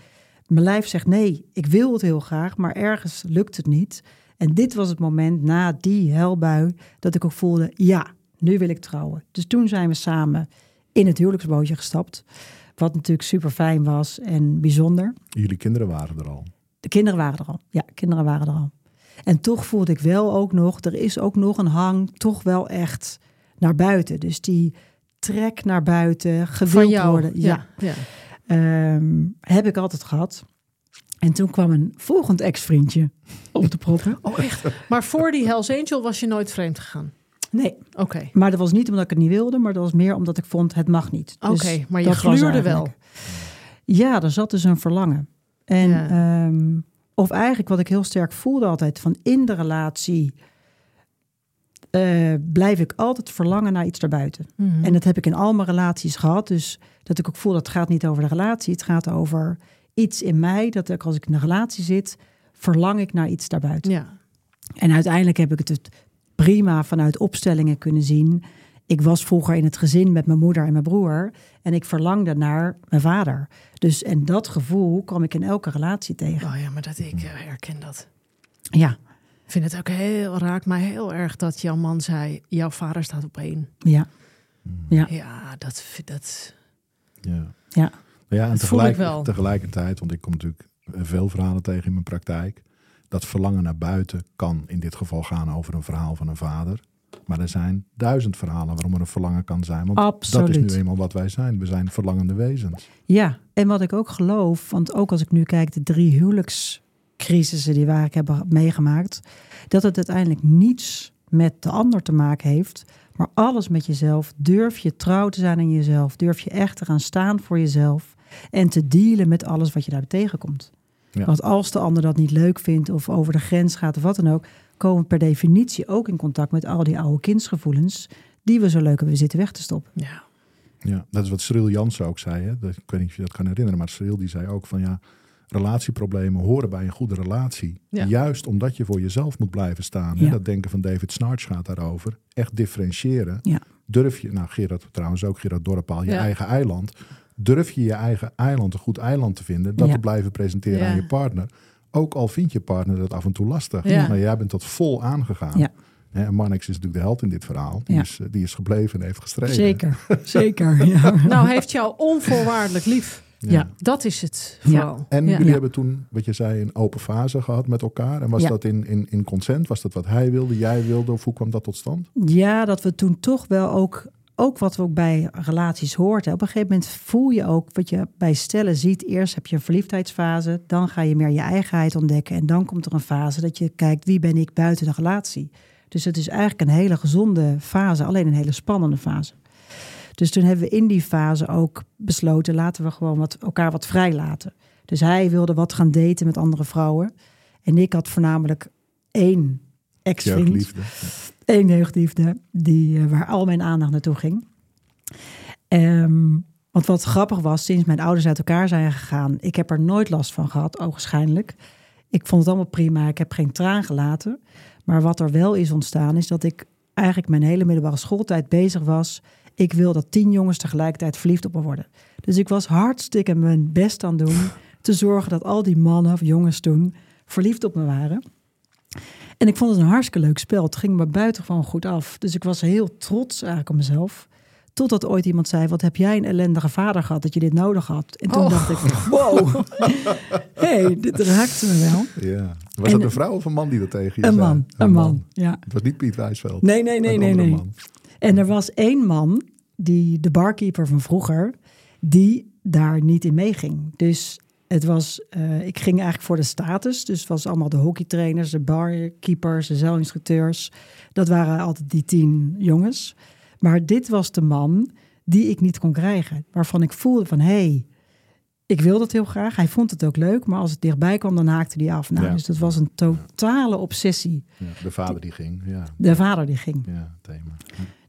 Mijn lijf zegt nee, ik wil het heel graag, maar ergens lukt het niet. En dit was het moment na die helbui dat ik ook voelde, ja, nu wil ik trouwen. Dus toen zijn we samen in het huwelijksbootje gestapt. Wat natuurlijk super fijn was en bijzonder. Jullie kinderen waren er al. De kinderen waren er al. Ja, kinderen waren er al. En toch voelde ik wel ook nog, er is ook nog een hang, toch wel echt naar buiten. Dus die trek naar buiten, gewild jou. worden. Ja, ja. Ehm, heb ik altijd gehad. En toen kwam een volgend ex-vriendje op te proppen. Oh, echt? Maar voor die Hells Angel was je nooit vreemd gegaan? Nee, Oké. maar dat was niet omdat ik het niet wilde, maar dat was meer omdat ik vond het mag niet. Dus Oké, maar je gluurde wel. Ja, er zat dus een verlangen. En, Ja. ehm, of eigenlijk wat ik heel sterk voelde altijd, van in de relatie eh, blijf ik altijd verlangen naar iets daarbuiten. Mhm. En dat heb ik in al mijn relaties gehad. Dus dat ik ook voel dat het gaat niet over de relatie. Het gaat over iets in mij. Dat ik als ik in een relatie zit, verlang ik naar iets daarbuiten. Ja. En uiteindelijk heb ik het prima vanuit opstellingen kunnen zien. Ik was vroeger in het gezin met mijn moeder en mijn broer. En ik verlangde naar mijn vader. Dus en dat gevoel kwam ik in elke relatie tegen. Oh ja, maar dat ik eh, herken dat. Ja, vind het ook heel, raakt mij heel erg dat jouw man zei, jouw vader staat op één. ja, ja. Ja, dat, vind- dat Ja. Ja. Ja, en Dat voel ik tegelijk, wel. tegelijkertijd, want ik kom natuurlijk veel verhalen tegen in mijn praktijk. Dat verlangen naar buiten kan in dit geval gaan over een verhaal van een vader. Maar er zijn duizend verhalen waarom er een verlangen kan zijn. Want dat is Absoluut. nu eenmaal wat wij zijn. We zijn verlangende wezens. Ja, en wat ik ook geloof, want ook als ik nu kijk, de drie huwelijkscrisissen die waar ik heb meegemaakt, dat het uiteindelijk niets met de ander te maken heeft, maar alles met jezelf. Durf je trouw te zijn aan jezelf, durf je echt te gaan staan voor jezelf en te dealen met alles wat je daar tegenkomt. Ja. Want als de ander dat niet leuk vindt of over de grens gaat of wat dan ook, komen we per definitie ook in contact met al die oude kindsgevoelens die we zo leuk hebben zitten weg te stoppen. ja. Ja, dat is wat Cyril Jansen ook zei. Hè? Ik weet niet of je dat kan herinneren, maar Cyril die zei ook van ja, relatieproblemen horen bij een goede relatie. Ja. Juist omdat je voor jezelf moet blijven staan. Ja. Dat denken van David Snarch gaat daarover. Echt differentiëren. Ja. Durf je, nou Gerard trouwens ook, Gerard Dorpaal, je Ja. eigen eiland. Durf je je eigen eiland een goed eiland te vinden, dat Ja. te blijven presenteren Ja. aan je partner. Ook al vindt je partner dat af en toe lastig. Ja. Maar jij bent dat vol aangegaan. En Marnix is natuurlijk de held in dit verhaal. Die, Ja. is, eh, die is gebleven en heeft gestreden. Zeker, zeker. Ja. Nou, heeft jou onvoorwaardelijk lief. Ja. Dat is het Ja. vooral. En ja. jullie Ja. hebben toen, wat je zei, een open fase gehad met elkaar. En was Ja. dat in, in, in consent? Was dat wat hij wilde, jij wilde? Of hoe kwam dat tot stand? Ja, dat we toen toch wel ook, ook wat we ook bij relaties hoort. hè. Op een gegeven moment voel je ook wat je bij stellen ziet. Eerst heb je een verliefdheidsfase, dan ga je meer je eigenheid ontdekken. En dan komt er een fase dat je kijkt, wie ben ik buiten de relatie? Dus het is eigenlijk een hele gezonde fase, alleen een hele spannende fase. Dus toen hebben we in die fase ook besloten, laten we gewoon wat, elkaar wat vrij laten. Dus hij wilde wat gaan daten met andere vrouwen. En ik had voornamelijk één ex-vriend Jeugdliefde. één jeugdliefde die, eh, waar al mijn aandacht naartoe ging. Ehm, want wat grappig was, sinds mijn ouders uit elkaar zijn gegaan, ik heb er nooit last van gehad, ogenschijnlijk. Ik vond het allemaal prima, ik heb geen traan gelaten. Maar wat er wel is ontstaan, is dat ik eigenlijk mijn hele middelbare schooltijd bezig was. Ik wil dat tien jongens tegelijkertijd verliefd op me worden. Dus ik was hartstikke mijn best aan doen te zorgen dat al die mannen of jongens toen verliefd op me waren. En ik vond het een hartstikke leuk spel. Het ging me buitengewoon goed af. Dus ik was heel trots eigenlijk op mezelf. Totdat ooit iemand zei, wat heb jij een ellendige vader gehad dat je dit nodig had? En toen Oh. dacht ik, wow, hey, dit raakte me wel. Ja. Was En- dat een vrouw of een man die dat tegen je Een zei? man, een man, ja. Het was niet Piet Wijsveld. Nee, nee, nee, Een nee, nee. man. En er was één man, die, de barkeeper van vroeger, die daar niet in meeging. Dus het was, eh, ik ging eigenlijk voor de status. Dus het was allemaal de hockeytrainers, de barkeepers, de zeilinstructeurs. Dat waren altijd die tien jongens. Maar dit was de man die ik niet kon krijgen. Waarvan ik voelde van, hé, hey, Ik wilde het heel graag. Hij vond het ook leuk. Maar als het dichtbij kwam, dan haakte hij af. Nou, Ja. Dus dat was een totale obsessie. Ja, de vader die ging. Ja, De vader die ging. ja thema.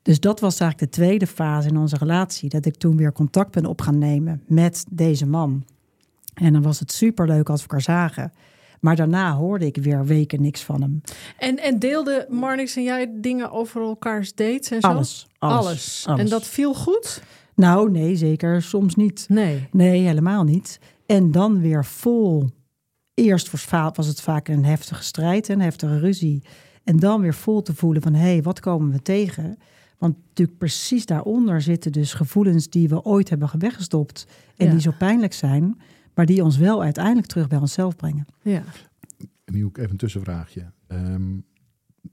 Dus dat was eigenlijk de tweede fase in onze relatie. Dat ik toen weer contact ben op gaan nemen met deze man. En dan was het superleuk als we elkaar zagen. Maar daarna hoorde ik weer weken niks van hem. En, en deelde Marnix en jij dingen over elkaars dates en zo? Alles. Alles. Alles. alles. En dat viel goed? Nou, nee, zeker. Soms niet. Nee. Nee, helemaal niet. En dan weer vol. Eerst was het vaak een heftige strijd, een heftige ruzie. En dan weer vol te voelen van, hé, hey, wat komen we tegen? Want natuurlijk precies daaronder zitten dus gevoelens die we ooit hebben weggestopt. En Ja. die zo pijnlijk zijn, maar die ons wel uiteindelijk terug bij onszelf brengen. Ja. En nu ook even een tussenvraagje. Ehm,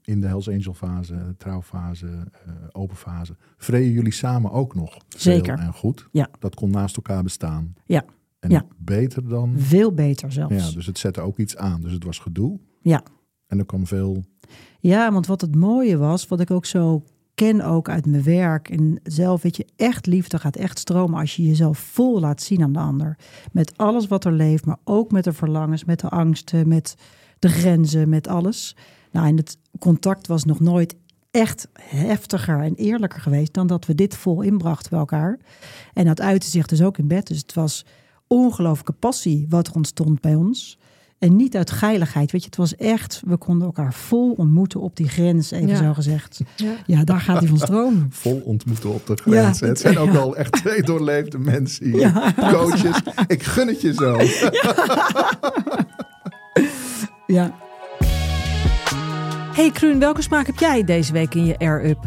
in de Hells Angel fase, trouwfase, eh, open fase. Vreden jullie samen ook nog? veel Zeker. En goed? Ja. Dat kon naast elkaar bestaan? Ja. En Ja. beter dan? Veel beter zelfs. Ja, dus het zette ook iets aan. Dus het was gedoe. Ja. En er kwam veel... Ja, want wat het mooie was, wat ik ook zo ken ook uit mijn werk en zelf, weet je, echt liefde gaat echt stromen als je jezelf vol laat zien aan de ander. Met alles wat er leeft, maar ook met de verlangens, met de angsten, met de grenzen, met alles. Nou, en het contact was nog nooit echt heftiger en eerlijker geweest dan dat we dit vol inbrachten bij elkaar. En dat uitte zich dus ook in bed. Dus het was ongelooflijke passie wat er ontstond bij ons. En niet uit geiligheid, weet je. Het was echt, we konden elkaar vol ontmoeten op die grens, even Ja. zo gezegd. Ja. Ja, daar gaat hij van stromen. Vol ontmoeten op de grens. Ja, het zijn ook al echt twee doorleefde mensen hier. Ja. Coaches, ik gun het je zo. Ja. Hey Kruun, welke smaak heb jij deze week in je air-up?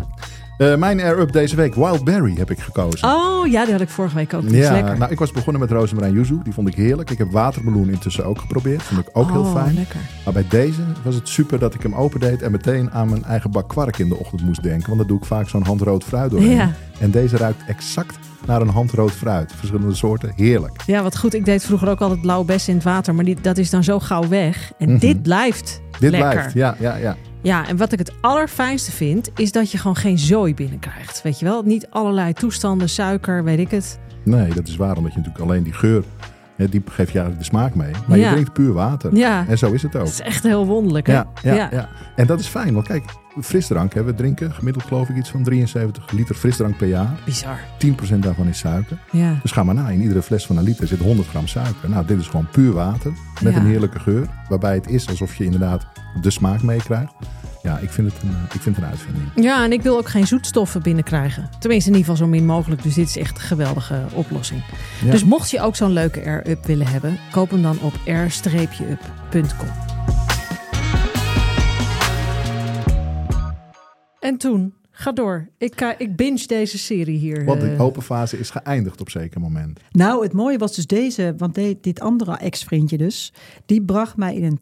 Eh, mijn air-up deze week, Wild Berry, heb ik gekozen. Oh ja, die had ik vorige week ook. Ja, lekker. nou, ik was begonnen met rozemarijn yuzu. Die vond ik heerlijk. Ik heb watermeloen intussen ook geprobeerd. Vond ik ook heel Oh, fijn. lekker. Maar bij deze was het super dat ik hem opendeed en meteen aan mijn eigen bak kwark in de ochtend moest denken. Want dan doe ik vaak zo'n handrood fruit doorheen. Ja. En deze ruikt exact naar een handrood fruit. Verschillende soorten. Heerlijk. Ja, wat goed. Ik deed vroeger ook altijd blauwe bessen in het water, maar die, dat is dan zo gauw weg. En Mhm. dit blijft Dit lekker. blijft. Ja, ja, ja. Ja, en wat ik het allerfijnste vind, is dat je gewoon geen zooi binnenkrijgt. Weet je wel? Niet allerlei toestanden, suiker, weet ik het. Nee, dat is waar. Omdat je natuurlijk alleen die geur, hè, die geeft je eigenlijk de smaak mee. Maar Ja. je drinkt puur water. Ja, En zo is het ook. dat is echt heel wonderlijk. Hè? Ja, ja, Ja. ja. En dat is fijn. Want kijk, frisdrank. Hè, we drinken gemiddeld geloof ik iets van 73 liter frisdrank per jaar. Bizar. 10% daarvan is suiker. Ja. Dus ga maar na. In iedere fles van een liter zit 100 gram suiker. Nou, dit is gewoon puur water. Met een heerlijke geur. Waarbij het is alsof je inderdaad de smaak meekrijgt. Ja, ik vind, het een, ik vind het een uitvinding. ja, en ik wil ook geen zoetstoffen binnenkrijgen. Tenminste, in ieder geval zo min mogelijk. Dus dit is echt een geweldige oplossing. Ja. Dus mocht je ook zo'n leuke air-up willen hebben, koop hem dan op air-up.com. En toen, ga door. Ik, eh, ik binge deze serie hier. Want de eh. open fase is geëindigd op zeker moment. Nou, het mooie was dus deze, want de- dit andere ex-vriendje dus, die bracht mij in een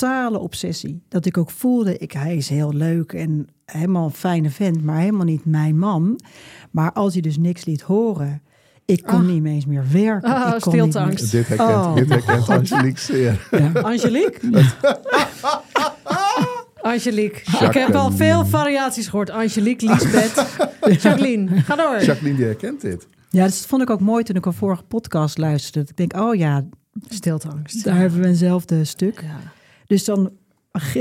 totale obsessie. Dat ik ook voelde, ik, hij is heel leuk en helemaal een fijne vent, maar helemaal niet mijn man. Maar als hij dus niks liet horen, ik kon Ah. niet eens meer werken. Ah, ik kon niet. Dit herkent, Oh, dit herkent Angelique zeer. Ja. Angelique? Angelique. Ik heb al veel variaties gehoord. Angelique, Lisbeth, Jacqueline. Ga door. Jacqueline die herkent dit. ja, dus dat vond ik ook mooi toen ik een vorige podcast luisterde. Ik denk, oh ja, Stilteangst. daar hebben we eenzelfde stuk. Ja. Dus dan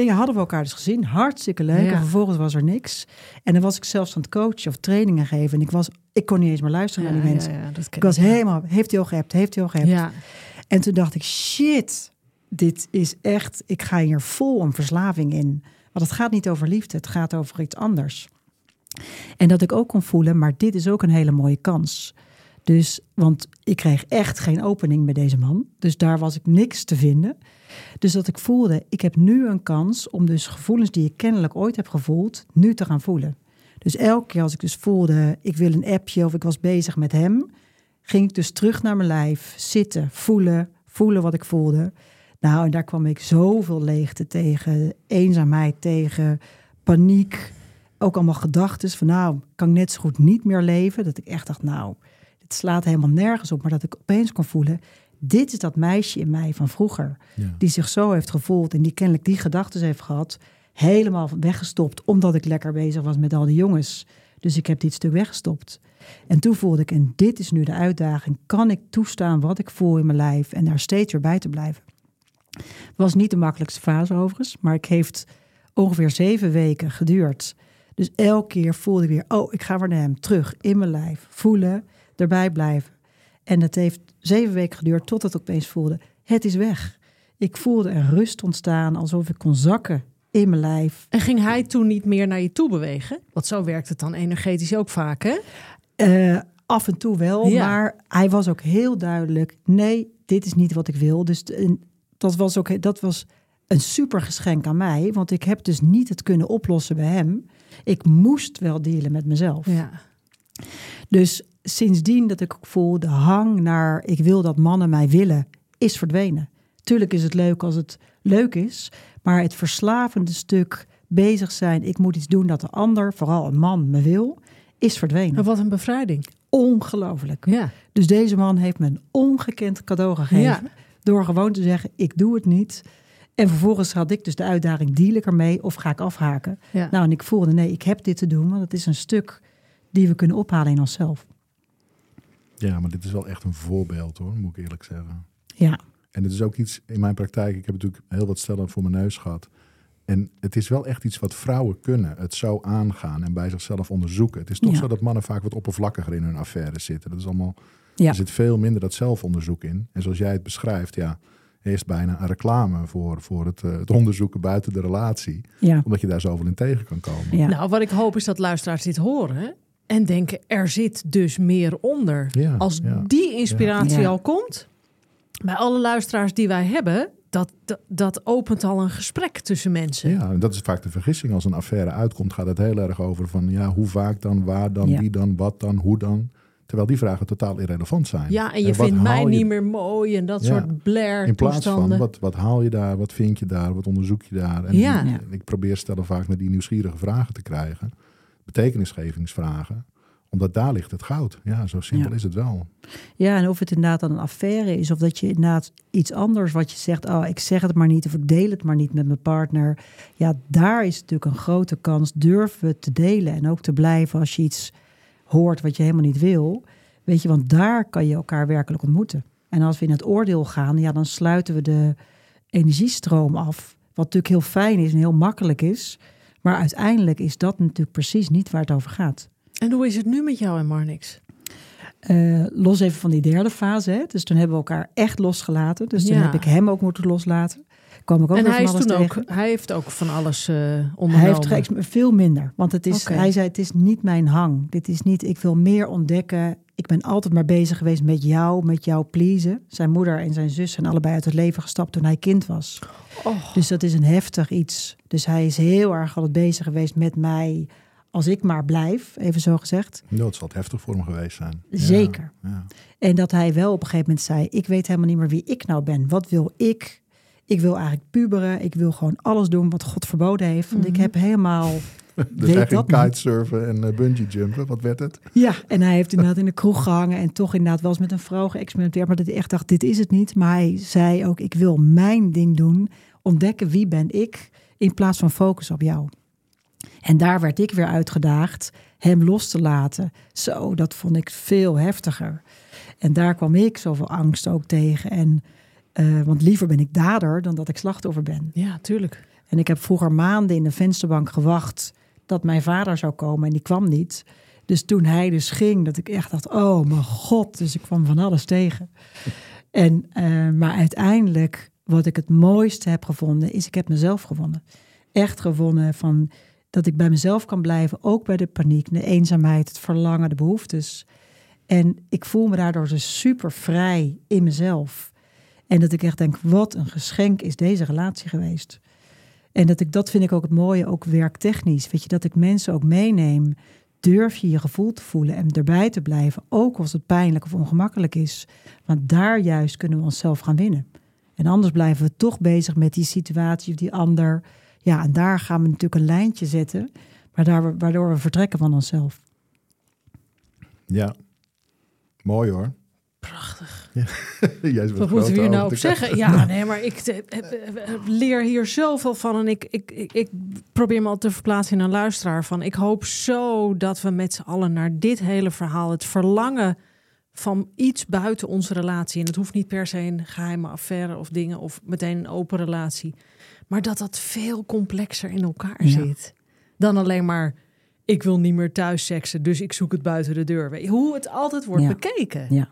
hadden we elkaar dus gezien. Hartstikke leuk. Ja. En vervolgens was er niks. En dan was ik zelfs aan het coachen of trainingen geven. En ik, was, ik kon niet eens meer luisteren naar die mensen. Ja, Ik was helemaal, heeft hij al gehept, heeft hij al gehept. Ja. En toen dacht ik, shit, dit is echt, ik ga hier vol een verslaving in. Want het gaat niet over liefde, het gaat over iets anders. En dat ik ook kon voelen, maar dit is ook een hele mooie kans. Dus, want ik kreeg echt geen opening bij deze man. Dus daar was ik niks te vinden. Dus dat ik voelde, ik heb nu een kans om dus gevoelens die ik kennelijk ooit heb gevoeld, nu te gaan voelen. Dus elke keer als ik dus voelde, ik wil een appje of ik was bezig met hem, ging ik dus terug naar mijn lijf, zitten, voelen, voelen wat ik voelde. Nou, en daar kwam ik zoveel leegte tegen, eenzaamheid tegen, paniek. Ook allemaal gedachten van, nou, kan ik net zo goed niet meer leven. Dat ik echt dacht, nou, het slaat helemaal nergens op. Maar dat ik opeens kon voelen, dit is dat meisje in mij van vroeger. Ja. Die zich zo heeft gevoeld en die kennelijk die gedachten heeft gehad. Helemaal weggestopt, omdat ik lekker bezig was met al die jongens. Dus ik heb dit stuk weggestopt. En toen voelde ik, en dit is nu de uitdaging, kan ik toestaan wat ik voel in mijn lijf en daar steeds weer bij te blijven? Was niet de makkelijkste fase overigens, maar ik heeft ongeveer zeven weken geduurd. Dus elke keer voelde ik weer, oh, ik ga weer naar hem, terug in mijn lijf, voelen, erbij blijven. En het heeft zeven weken geduurd totdat ik opeens voelde, het is weg. Ik voelde een rust ontstaan, alsof ik kon zakken in mijn lijf. En ging hij toen niet meer naar je toe bewegen? Want zo werkt het dan energetisch ook vaak, hè? Uh, af en toe wel, Ja. maar hij was ook heel duidelijk: nee, dit is niet wat ik wil. Dus dat was ook dat was een super geschenk aan mij, want ik heb dus niet het kunnen oplossen bij hem. Ik moest wel dealen met mezelf. Ja. Dus sindsdien dat ik voel de hang naar ik wil dat mannen mij willen, is verdwenen. Tuurlijk is het leuk als het leuk is, maar het verslavende stuk bezig zijn, ik moet iets doen dat de ander, vooral een man, me wil, is verdwenen. Maar wat een bevrijding. Ongelooflijk. Ja. Dus deze man heeft me een ongekend cadeau gegeven. Ja. Door gewoon te zeggen, ik doe het niet. En vervolgens had ik dus de uitdaging, deal ik ermee of ga ik afhaken? Ja. Nou, en ik voelde, nee, ik heb dit te doen. Want het is een stuk die we kunnen ophalen in onszelf. Ja, maar dit is wel echt een voorbeeld hoor, moet ik eerlijk zeggen. Ja, En het is ook iets in mijn praktijk. Ik heb natuurlijk heel wat stellen voor mijn neus gehad. En het is wel echt iets wat vrouwen kunnen. Het zo aangaan en bij zichzelf onderzoeken. Het is toch Ja. zo dat mannen vaak wat oppervlakkiger in hun affaires zitten. Dat is allemaal, ja. Er zit veel minder dat zelfonderzoek in. En zoals jij het beschrijft, ja, is bijna een reclame voor, voor het, eh, het onderzoeken buiten de relatie. ja. Omdat je daar zoveel in tegen kan komen. ja. Nou, wat ik hoop is dat luisteraars dit horen en denken: er zit dus meer onder. Ja, Als ja. die inspiratie Ja. al komt, bij alle luisteraars die wij hebben, dat, dat, dat opent al een gesprek tussen mensen. Ja, en dat is vaak de vergissing. Als een affaire uitkomt, gaat het heel erg over van ja, hoe vaak dan, waar dan, Ja. wie dan, wat dan, hoe dan. Terwijl die vragen totaal irrelevant zijn. Ja, en je vindt mij je- niet meer mooi en dat Ja. soort blair In plaats toestanden. van wat, wat haal je daar, wat vind je daar, wat onderzoek je daar. En Ja. die- Ja. ik probeer stellen vaak naar die nieuwsgierige vragen te krijgen. Betekenisgevingsvragen. Omdat daar ligt het goud. Ja, zo simpel Ja. is het wel. Ja, en of het inderdaad dan een affaire is, of dat je inderdaad iets anders wat je zegt, oh, ik zeg het maar niet, of ik deel het maar niet met mijn partner. Ja, daar is natuurlijk een grote kans. Durven we te delen en ook te blijven als je iets hoort wat je helemaal niet wil. Weet je, want daar kan je elkaar werkelijk ontmoeten. En als we in het oordeel gaan, ja, dan sluiten we de energiestroom af. Wat natuurlijk heel fijn is en heel makkelijk is. Maar uiteindelijk is dat natuurlijk precies niet waar het over gaat. En hoe is het nu met jou en Marnix? Eh, los even van die derde fase. Hè? Dus toen hebben we elkaar echt losgelaten. Dus toen Ja. heb ik hem ook moeten loslaten. Kwam ik ook en weer hij, van is alles toen tegen. ook, hij heeft ook van alles eh Hij ondernomen. heeft geëx- veel minder. Want het is, hij zei, het is niet mijn hang. Dit is niet, ik wil meer ontdekken. Ik ben altijd maar bezig geweest met jou, met jou pleasen. Zijn moeder en zijn zus zijn allebei uit het leven gestapt toen hij kind was. Oh. Dus dat is een heftig iets. Dus hij is heel erg altijd bezig geweest met mij. Als ik maar blijf, even zo gezegd. Nou, het zal het heftig voor hem geweest zijn. Ja, Zeker. Ja. En dat hij wel op een gegeven moment zei: Ik weet helemaal niet meer wie ik nou ben. Wat wil ik? Ik wil eigenlijk puberen. Ik wil gewoon alles doen wat God verboden heeft. Want ik heb helemaal. Dus niet. kitesurfen en bungee jumpen. Wat werd het? Ja, en hij heeft inderdaad in de kroeg gehangen. En toch inderdaad wel eens met een vrouw geëxperimenteerd. Maar dat hij echt dacht: Dit is het niet. Maar hij zei ook: Ik wil mijn ding doen. Ontdekken wie ben ik. In plaats van focus op jou. En daar werd ik weer uitgedaagd hem los te laten. Zo, dat vond ik veel heftiger. En daar kwam ik zoveel angst ook tegen. En, eh, want liever ben ik dader dan dat ik slachtoffer ben. Ja, tuurlijk. En ik heb vroeger maanden in de vensterbank gewacht dat mijn vader zou komen en die kwam niet. Dus toen hij dus ging, dat ik echt dacht, oh mijn god. Dus ik kwam van alles tegen. En, eh, maar uiteindelijk, wat ik het mooiste heb gevonden, is ik heb mezelf gewonnen. Echt gewonnen van dat ik bij mezelf kan blijven, ook bij de paniek, de eenzaamheid, het verlangen, de behoeftes. En ik voel me daardoor dus super vrij in mezelf. En dat ik echt denk, wat een geschenk is deze relatie geweest. En dat ik dat vind ik ook het mooie, ook werktechnisch. Weet je, dat ik mensen ook meeneem. Durf je je gevoel te voelen en erbij te blijven, ook als het pijnlijk of ongemakkelijk is. Want daar juist kunnen we onszelf gaan winnen. En anders blijven we toch bezig met die situatie of die ander. Ja, en daar gaan we natuurlijk een lijntje zetten, waardoor we, waardoor we vertrekken van onszelf. Ja. Mooi hoor. Prachtig. Jij is Wat moeten we hier nou op zeggen? Ja, nee, maar ik eh, eh, eh, leer hier zoveel van. En ik, ik, ik, ik probeer me al te verplaatsen in een luisteraar. Van ik hoop zo dat we met z'n allen naar dit hele verhaal, het verlangen van iets buiten onze relatie. En het hoeft niet per se een geheime affaire of dingen of meteen een open relatie. Maar dat dat veel complexer in elkaar Ja. zit. Dan alleen maar, ik wil niet meer thuis seksen, dus ik zoek het buiten de deur. Hoe het altijd wordt Ja. bekeken. Ja.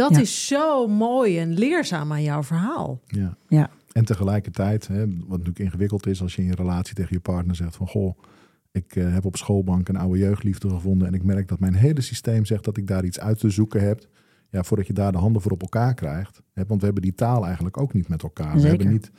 Dat Ja. is zo mooi en leerzaam aan jouw verhaal. Ja. Ja. En tegelijkertijd, hè, wat natuurlijk ingewikkeld is als je in je relatie tegen je partner zegt van goh, ik eh, heb op schoolbank een oude jeugdliefde gevonden en ik merk dat mijn hele systeem zegt dat ik daar iets uit te zoeken heb. Ja, voordat je daar de handen voor op elkaar krijgt. Hè, want we hebben die taal eigenlijk ook niet met elkaar. We hebben niet,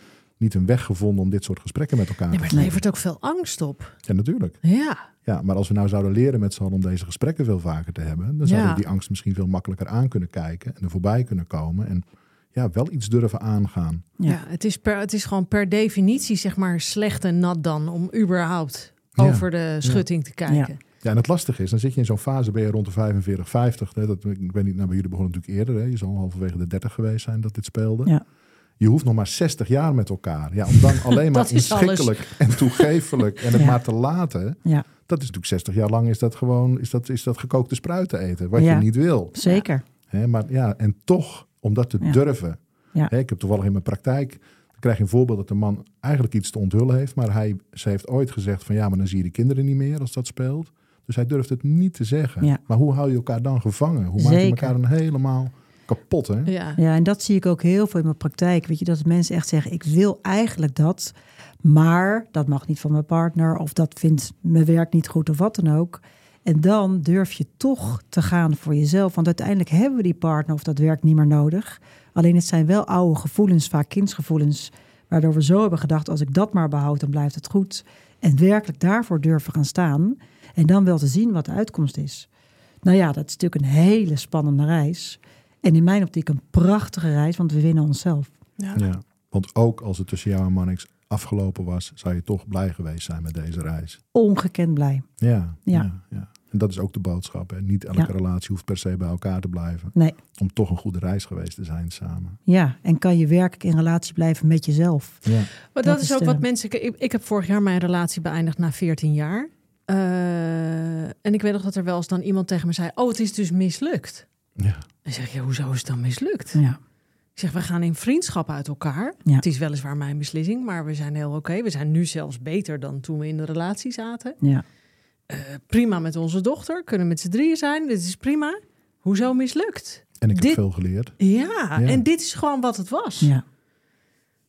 niet een weg gevonden om dit soort gesprekken met elkaar Nee, te maar het levert ook veel angst op. Ja, natuurlijk. Ja. Ja, maar als we nou zouden leren met z'n allen om deze gesprekken veel vaker te hebben, dan zouden Ja. we die angst misschien veel makkelijker aan kunnen kijken en er voorbij kunnen komen en ja, wel iets durven aangaan. Ja. Ja, het, is per, het is gewoon per definitie zeg maar slecht en nat dan om überhaupt Ja. over de schutting te kijken. Ja, en het lastige is, dan zit je in zo'n fase, ben je rond de 45, 50. Hè, dat, ik weet niet, nou, bij jullie begonnen natuurlijk eerder. Hè, je zal halverwege de 30 geweest zijn dat dit speelde. Ja. Je hoeft nog maar 60 jaar met elkaar. Ja, om dan alleen maar inschikkelijk en toegeeflijk en het Ja. maar te laten. Ja. Dat is natuurlijk 60 jaar lang is dat gewoon is dat, is dat gekookte spruiten eten. Wat Ja. je niet wil. Zeker. Hè, maar ja, en toch, om dat te durven. Ja. Hè, ik heb toevallig in mijn praktijk, dan krijg je een voorbeeld dat de man eigenlijk iets te onthullen heeft. Maar hij, ze heeft ooit gezegd van ja, maar dan zie je de kinderen niet meer als dat speelt. Dus hij durft het niet te zeggen. Ja. Maar hoe hou je elkaar dan gevangen? Hoe maak je Zeker. elkaar dan helemaal kapot? Hè? Ja. Ja, en dat zie ik ook heel veel in mijn praktijk. Weet je, dat mensen echt zeggen, ik wil eigenlijk dat, maar dat mag niet van mijn partner of dat vindt mijn werk niet goed of wat dan ook. En dan durf je toch te gaan voor jezelf, want uiteindelijk hebben we die partner of dat werk niet meer nodig. Alleen het zijn wel oude gevoelens, vaak kindsgevoelens, waardoor we zo hebben gedacht, als ik dat maar behoud, dan blijft het goed. En werkelijk daarvoor durven gaan staan en dan wel te zien wat de uitkomst is. Nou ja, dat is natuurlijk een hele spannende reis. En in mijn optiek een prachtige reis, want we winnen onszelf. Ja. Ja. Want ook als het tussen jou en Mannix afgelopen was, zou je toch blij geweest zijn met deze reis. Ongekend blij. Ja, Ja. ja. ja, En dat is ook de boodschap. Hè? Niet elke Ja. relatie hoeft per se bij elkaar te blijven. Nee, Om toch een goede reis geweest te zijn samen. ja. En kan je werkelijk in relatie blijven met jezelf. Ja. Maar dat, Dat is is ook de- wat mensen. Ik, ik heb vorig jaar mijn relatie beëindigd na 14 jaar. Eh, en ik weet nog dat er wel eens dan iemand tegen me zei: Oh, het is dus mislukt. Ja. Dan zeg je: ja, Hoezo is het dan mislukt? Ja. Ik zeg: We gaan in vriendschap uit elkaar. Ja. Het is weliswaar mijn beslissing, maar we zijn heel oké. We zijn nu zelfs beter dan toen we in de relatie zaten. Ja. Eh, prima met onze dochter, kunnen met z'n drieën zijn. Dit is prima. Hoezo mislukt? En ik Dit- heb veel geleerd. Ja, Ja. en dit is gewoon wat het was. ja.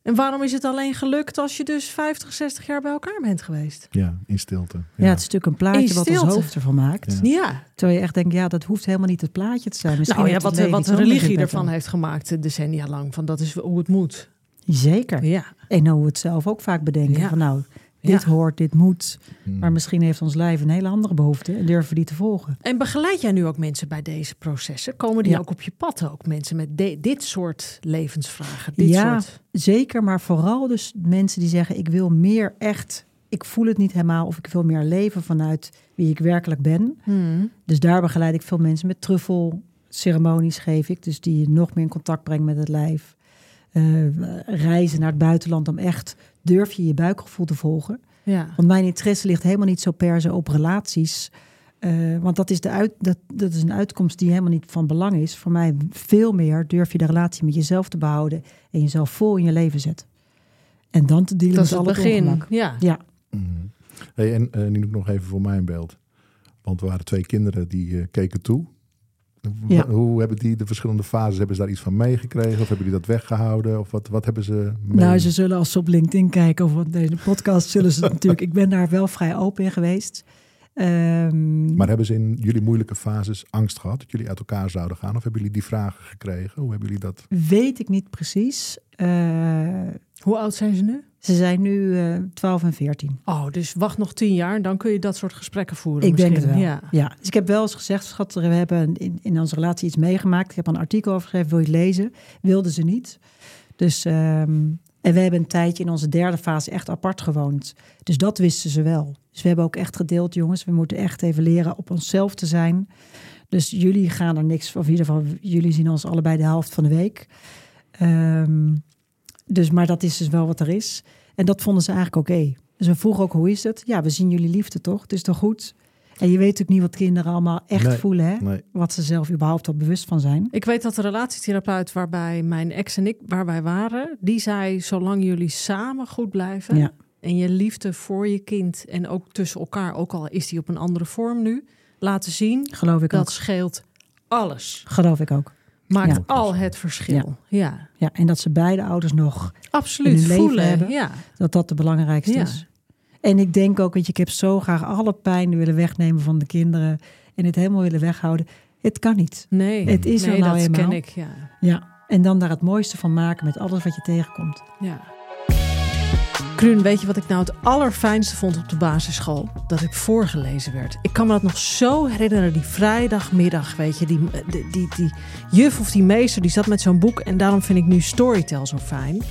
En waarom is het alleen gelukt als je dus 50, 60 jaar bij elkaar bent geweest? Ja, in stilte. Ja, het is natuurlijk een plaatje wat ons hoofd ervan maakt. Ja. Ja, Terwijl je echt denkt, ja, dat hoeft helemaal niet het plaatje te zijn. Misschien nou ja, wat, wat de religie ervan heeft gemaakt eh, decennia lang. Van dat is hoe het moet. Zeker. Ja, En hoe we het zelf ook vaak bedenken. Ja. Van nou, dit Ja. hoort, dit moet. Hmm. Maar misschien heeft ons lijf een hele andere behoefte. En durven die te volgen. En begeleid jij nu ook mensen bij deze processen? Komen die Ja. ook op je pad ook? Mensen met de- dit soort levensvragen? Dit Ja. soort... Zeker, maar vooral dus mensen die zeggen: ik wil meer echt. Ik voel het niet helemaal of ik wil meer leven vanuit wie ik werkelijk ben. Hmm. Dus daar begeleid ik veel mensen met truffelceremonies geef ik. Dus die je nog meer in contact brengt met het lijf. Eh, reizen naar het buitenland om echt durf je je buikgevoel te volgen. Ja. Want mijn interesse ligt helemaal niet zo per se op relaties. Eh, want dat is, de uit, dat, dat is een uitkomst die helemaal niet van belang is. Voor mij veel meer durf je de relatie met jezelf te behouden en jezelf vol in je leven zetten. En dan te dealen Dat is met het al het begin. ongemak. Ja. Ja, Mhm. Hey, en eh nu nog even voor mij een beeld. Want er waren twee kinderen die eh, keken toe. Ja. Hoe hebben die de verschillende fases, hebben ze daar iets van meegekregen? Of hebben die dat weggehouden? Of wat, wat hebben ze mee? nou ze zullen als ze op LinkedIn kijken of op deze podcast zullen ze natuurlijk. Ik ben daar wel vrij open in geweest. Ehm, Maar hebben ze in jullie moeilijke fases angst gehad dat jullie uit elkaar zouden gaan? Of hebben jullie die vragen gekregen? Hoe hebben jullie dat? weet ik niet precies. Eh, Hoe oud zijn ze nu? ze zijn nu eh 12 en 14. Oh, dus wacht nog tien jaar en dan kun je dat soort gesprekken voeren. Ik denk het misschien. wel. Ja. Ja. Dus ik heb wel eens gezegd, schat, we hebben in, in onze relatie iets meegemaakt. Ik heb een artikel over geschreven, wil je het lezen? Wilden ze niet. Dus, ehm, en we hebben een tijdje in onze derde fase echt apart gewoond. Dus dat wisten ze wel. Dus we hebben ook echt gedeeld, jongens. We moeten echt even leren op onszelf te zijn. Dus jullie gaan er niks, of in ieder geval, jullie zien ons allebei de helft van de week. Ehm, dus, maar dat is dus wel wat er is. En dat vonden ze eigenlijk oké. Dus we vroegen ook, hoe is het? Ja, we zien jullie liefde toch? Het is toch goed? En je weet natuurlijk niet wat kinderen allemaal echt Nee, voelen, hè? Nee. Wat ze zelf überhaupt al bewust van zijn. Ik weet dat de relatietherapeut waarbij mijn ex en ik waar wij waren, die zei: zolang jullie samen goed blijven Ja. en je liefde voor je kind en ook tussen elkaar, ook al is die op een andere vorm nu, laten zien, Geloof ik dat ook. scheelt alles. Geloof ik ook. Maakt Ja. al het verschil. Ja, Ja, en dat ze beide ouders nog, absoluut. In hun leven Voelen. hebben. Ja. dat dat de belangrijkste Ja. is. En ik denk ook, weet je, ik heb zo graag alle pijn willen wegnemen van de kinderen en het helemaal willen weghouden. Het kan niet. Nee, Het is er nee, nou dat eenmaal. ken ik. Ja. Ja. En dan daar het mooiste van maken met alles wat je tegenkomt. Ja. Kruun, weet je wat ik nou het allerfijnste vond op de basisschool? Dat ik voorgelezen werd. Ik kan me dat nog zo herinneren, die vrijdagmiddag, weet je. Die, die, die, die juf of die meester, die zat met zo'n boek. En daarom vind ik nu Storytel zo fijn.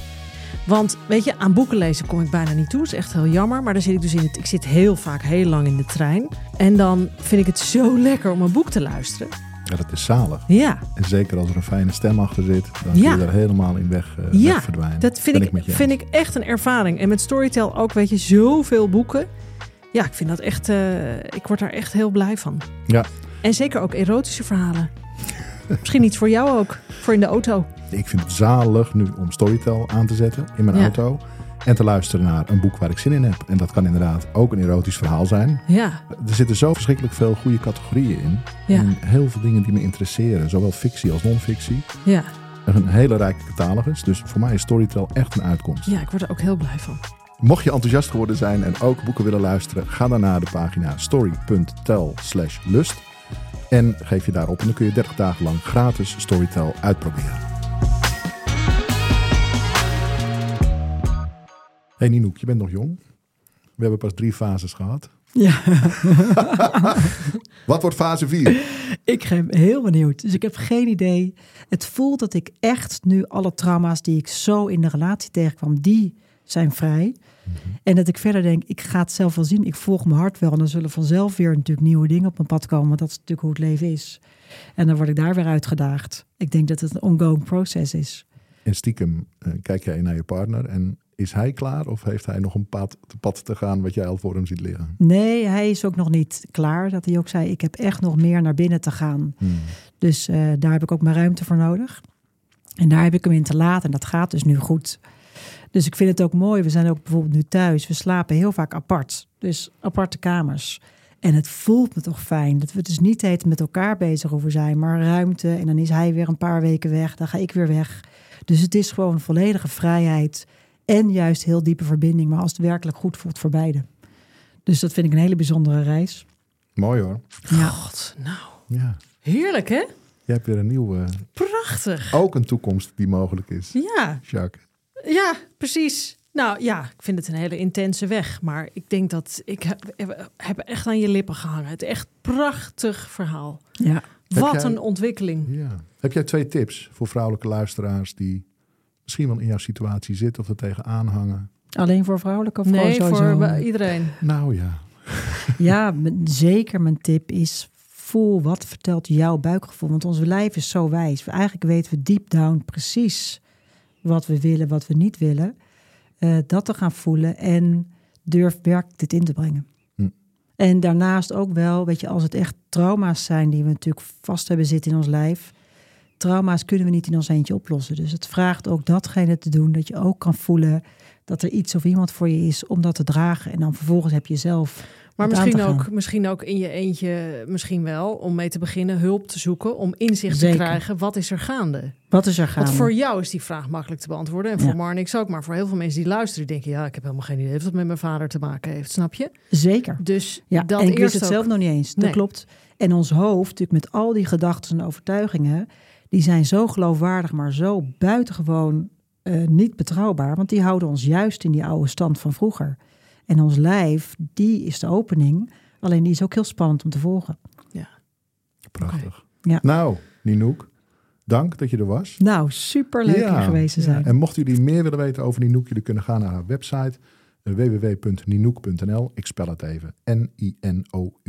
Want, weet je, aan boeken lezen kom ik bijna niet toe. Dat is echt heel jammer. Maar dan zit ik dus in het... Ik zit heel vaak heel lang in de trein. En dan vind ik het zo lekker om een boek te luisteren. Ja, dat is zalig. Ja, En zeker als er een fijne stem achter zit, dan Ja. kun je er helemaal in weg, eh, Ja, weg verdwijnen. Dat vind, Ben ik, vind ik echt een ervaring. En met Storytel ook, weet je, zoveel boeken. Ja, ik vind dat echt... eh, ik word daar echt heel blij van. Ja. En zeker ook erotische verhalen. Misschien iets voor jou ook. Voor in de auto. Ik vind het zalig nu om Storytel aan te zetten in mijn Ja. auto. En te luisteren naar een boek waar ik zin in heb. En dat kan inderdaad ook een erotisch verhaal zijn. Ja, Er zitten zo verschrikkelijk veel goede categorieën in. Ja. En heel veel dingen die me interesseren. Zowel fictie als non-fictie. ja. Een hele rijke catalogus. Dus voor mij is Storytel echt een uitkomst. ja, ik word er ook heel blij van. Mocht je enthousiast geworden zijn en ook boeken willen luisteren, ga dan naar de pagina story.tel slash lust. En geef je daarop en dan kun je 30 dagen lang gratis Storytel uitproberen. Hey Ninoek, je bent nog jong. We hebben pas drie fases gehad. Ja, Wat wordt fase 4? ik ben heel benieuwd. Dus ik heb geen idee. Het voelt dat ik echt nu alle trauma's die ik zo in de relatie tegenkwam, die zijn vrij. En dat ik verder denk, ik ga het zelf wel zien. Ik volg mijn hart wel. En dan zullen vanzelf weer natuurlijk nieuwe dingen op mijn pad komen. Want dat is natuurlijk hoe het leven is. En dan word ik daar weer uitgedaagd. Ik denk dat het een ongoing proces is. En stiekem eh, kijk jij naar je partner en is hij klaar of heeft hij nog een pad, pad te gaan wat jij al voor hem ziet liggen? Nee, hij is ook nog niet klaar. Dat hij ook zei, ik heb echt nog meer naar binnen te gaan. Hmm. Dus eh, daar heb ik ook mijn ruimte voor nodig. En daar heb ik hem in te laten. En dat gaat dus nu goed. Dus ik vind het ook mooi. We zijn ook bijvoorbeeld nu thuis. We slapen heel vaak apart. Dus aparte kamers. En het voelt me toch fijn. Dat we dus niet met elkaar bezig hoeven zijn. Maar ruimte. En dan is hij weer een paar weken weg. Dan ga ik weer weg. Dus het is gewoon volledige vrijheid. En juist heel diepe verbinding. Maar als het werkelijk goed voelt voor beide. Dus dat vind ik een hele bijzondere reis. Mooi hoor. Ja. God, nou, Ja. heerlijk hè? Je hebt weer een nieuwe, Prachtig. ook een toekomst die mogelijk is. Ja, Jacques. Ja, precies. Nou ja, ik vind het een hele intense weg. Maar ik denk dat ik heb, heb echt aan je lippen gehangen. Het is echt prachtig verhaal. Ja. Wat jij- een ontwikkeling. Ja. Heb jij twee tips voor vrouwelijke luisteraars die misschien wel in jouw situatie zitten of er tegenaan hangen? Alleen voor vrouwelijke of Nee, voor iedereen. Nou ja, Ja, zeker mijn tip is voel wat vertelt jouw buikgevoel. Want ons lijf is zo wijs. Eigenlijk weten we deep down precies wat we willen, wat we niet willen. Eh, dat te gaan voelen en durf werkelijk dit in te brengen. Hm. En daarnaast ook wel, weet je, als het echt trauma's zijn die we natuurlijk vast hebben zitten in ons lijf. Trauma's kunnen we niet in ons eentje oplossen. Dus het vraagt ook datgene te doen dat je ook kan voelen dat er iets of iemand voor je is om dat te dragen. En dan vervolgens heb je zelf Maar misschien ook, misschien ook in je eentje, misschien wel, om mee te beginnen hulp te zoeken. Om inzicht Zeker. te krijgen, wat is er gaande? Wat is er gaande? Want voor jou is die vraag makkelijk te beantwoorden. En voor Ja. Marnix ook. Maar voor heel veel mensen die luisteren, die denken... ja, ik heb helemaal geen idee of dat met mijn vader te maken heeft. Snap je? Zeker. Dus Ja, dat en ik wist eerst het ook. zelf nog niet eens. Dat Nee. klopt. En ons hoofd, natuurlijk met al die gedachten en overtuigingen... die zijn zo geloofwaardig, maar zo buitengewoon eh, niet betrouwbaar. Want die houden ons juist in die oude stand van vroeger. En ons lijf, die is de opening. Alleen die is ook heel spannend om te volgen. prachtig. Ja. Nou, Ninoek, dank dat je er was. Nou, superleuk Ja, hier geweest te ja. zijn. En mochten jullie meer willen weten over Ninoek, jullie kunnen gaan naar haar website eh, www.ninoek.nl. Ik spel het even.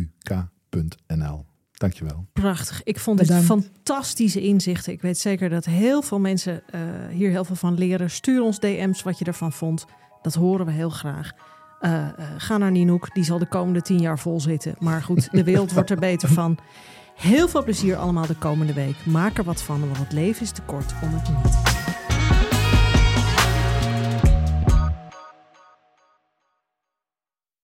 N-I-N-O-U-K.nl. Dankjewel. Prachtig. Ik vond het Bedankt. fantastische inzichten. Ik weet zeker dat heel veel mensen eh, hier heel veel van leren. Stuur ons DM's wat je ervan vond. Dat horen we heel graag. Eh, ga naar Ninoek. Die zal de komende tien jaar vol zitten. Maar goed, de wereld wordt er beter van. Heel veel plezier allemaal de komende week. Maak er wat van, want het leven is te kort om het niet.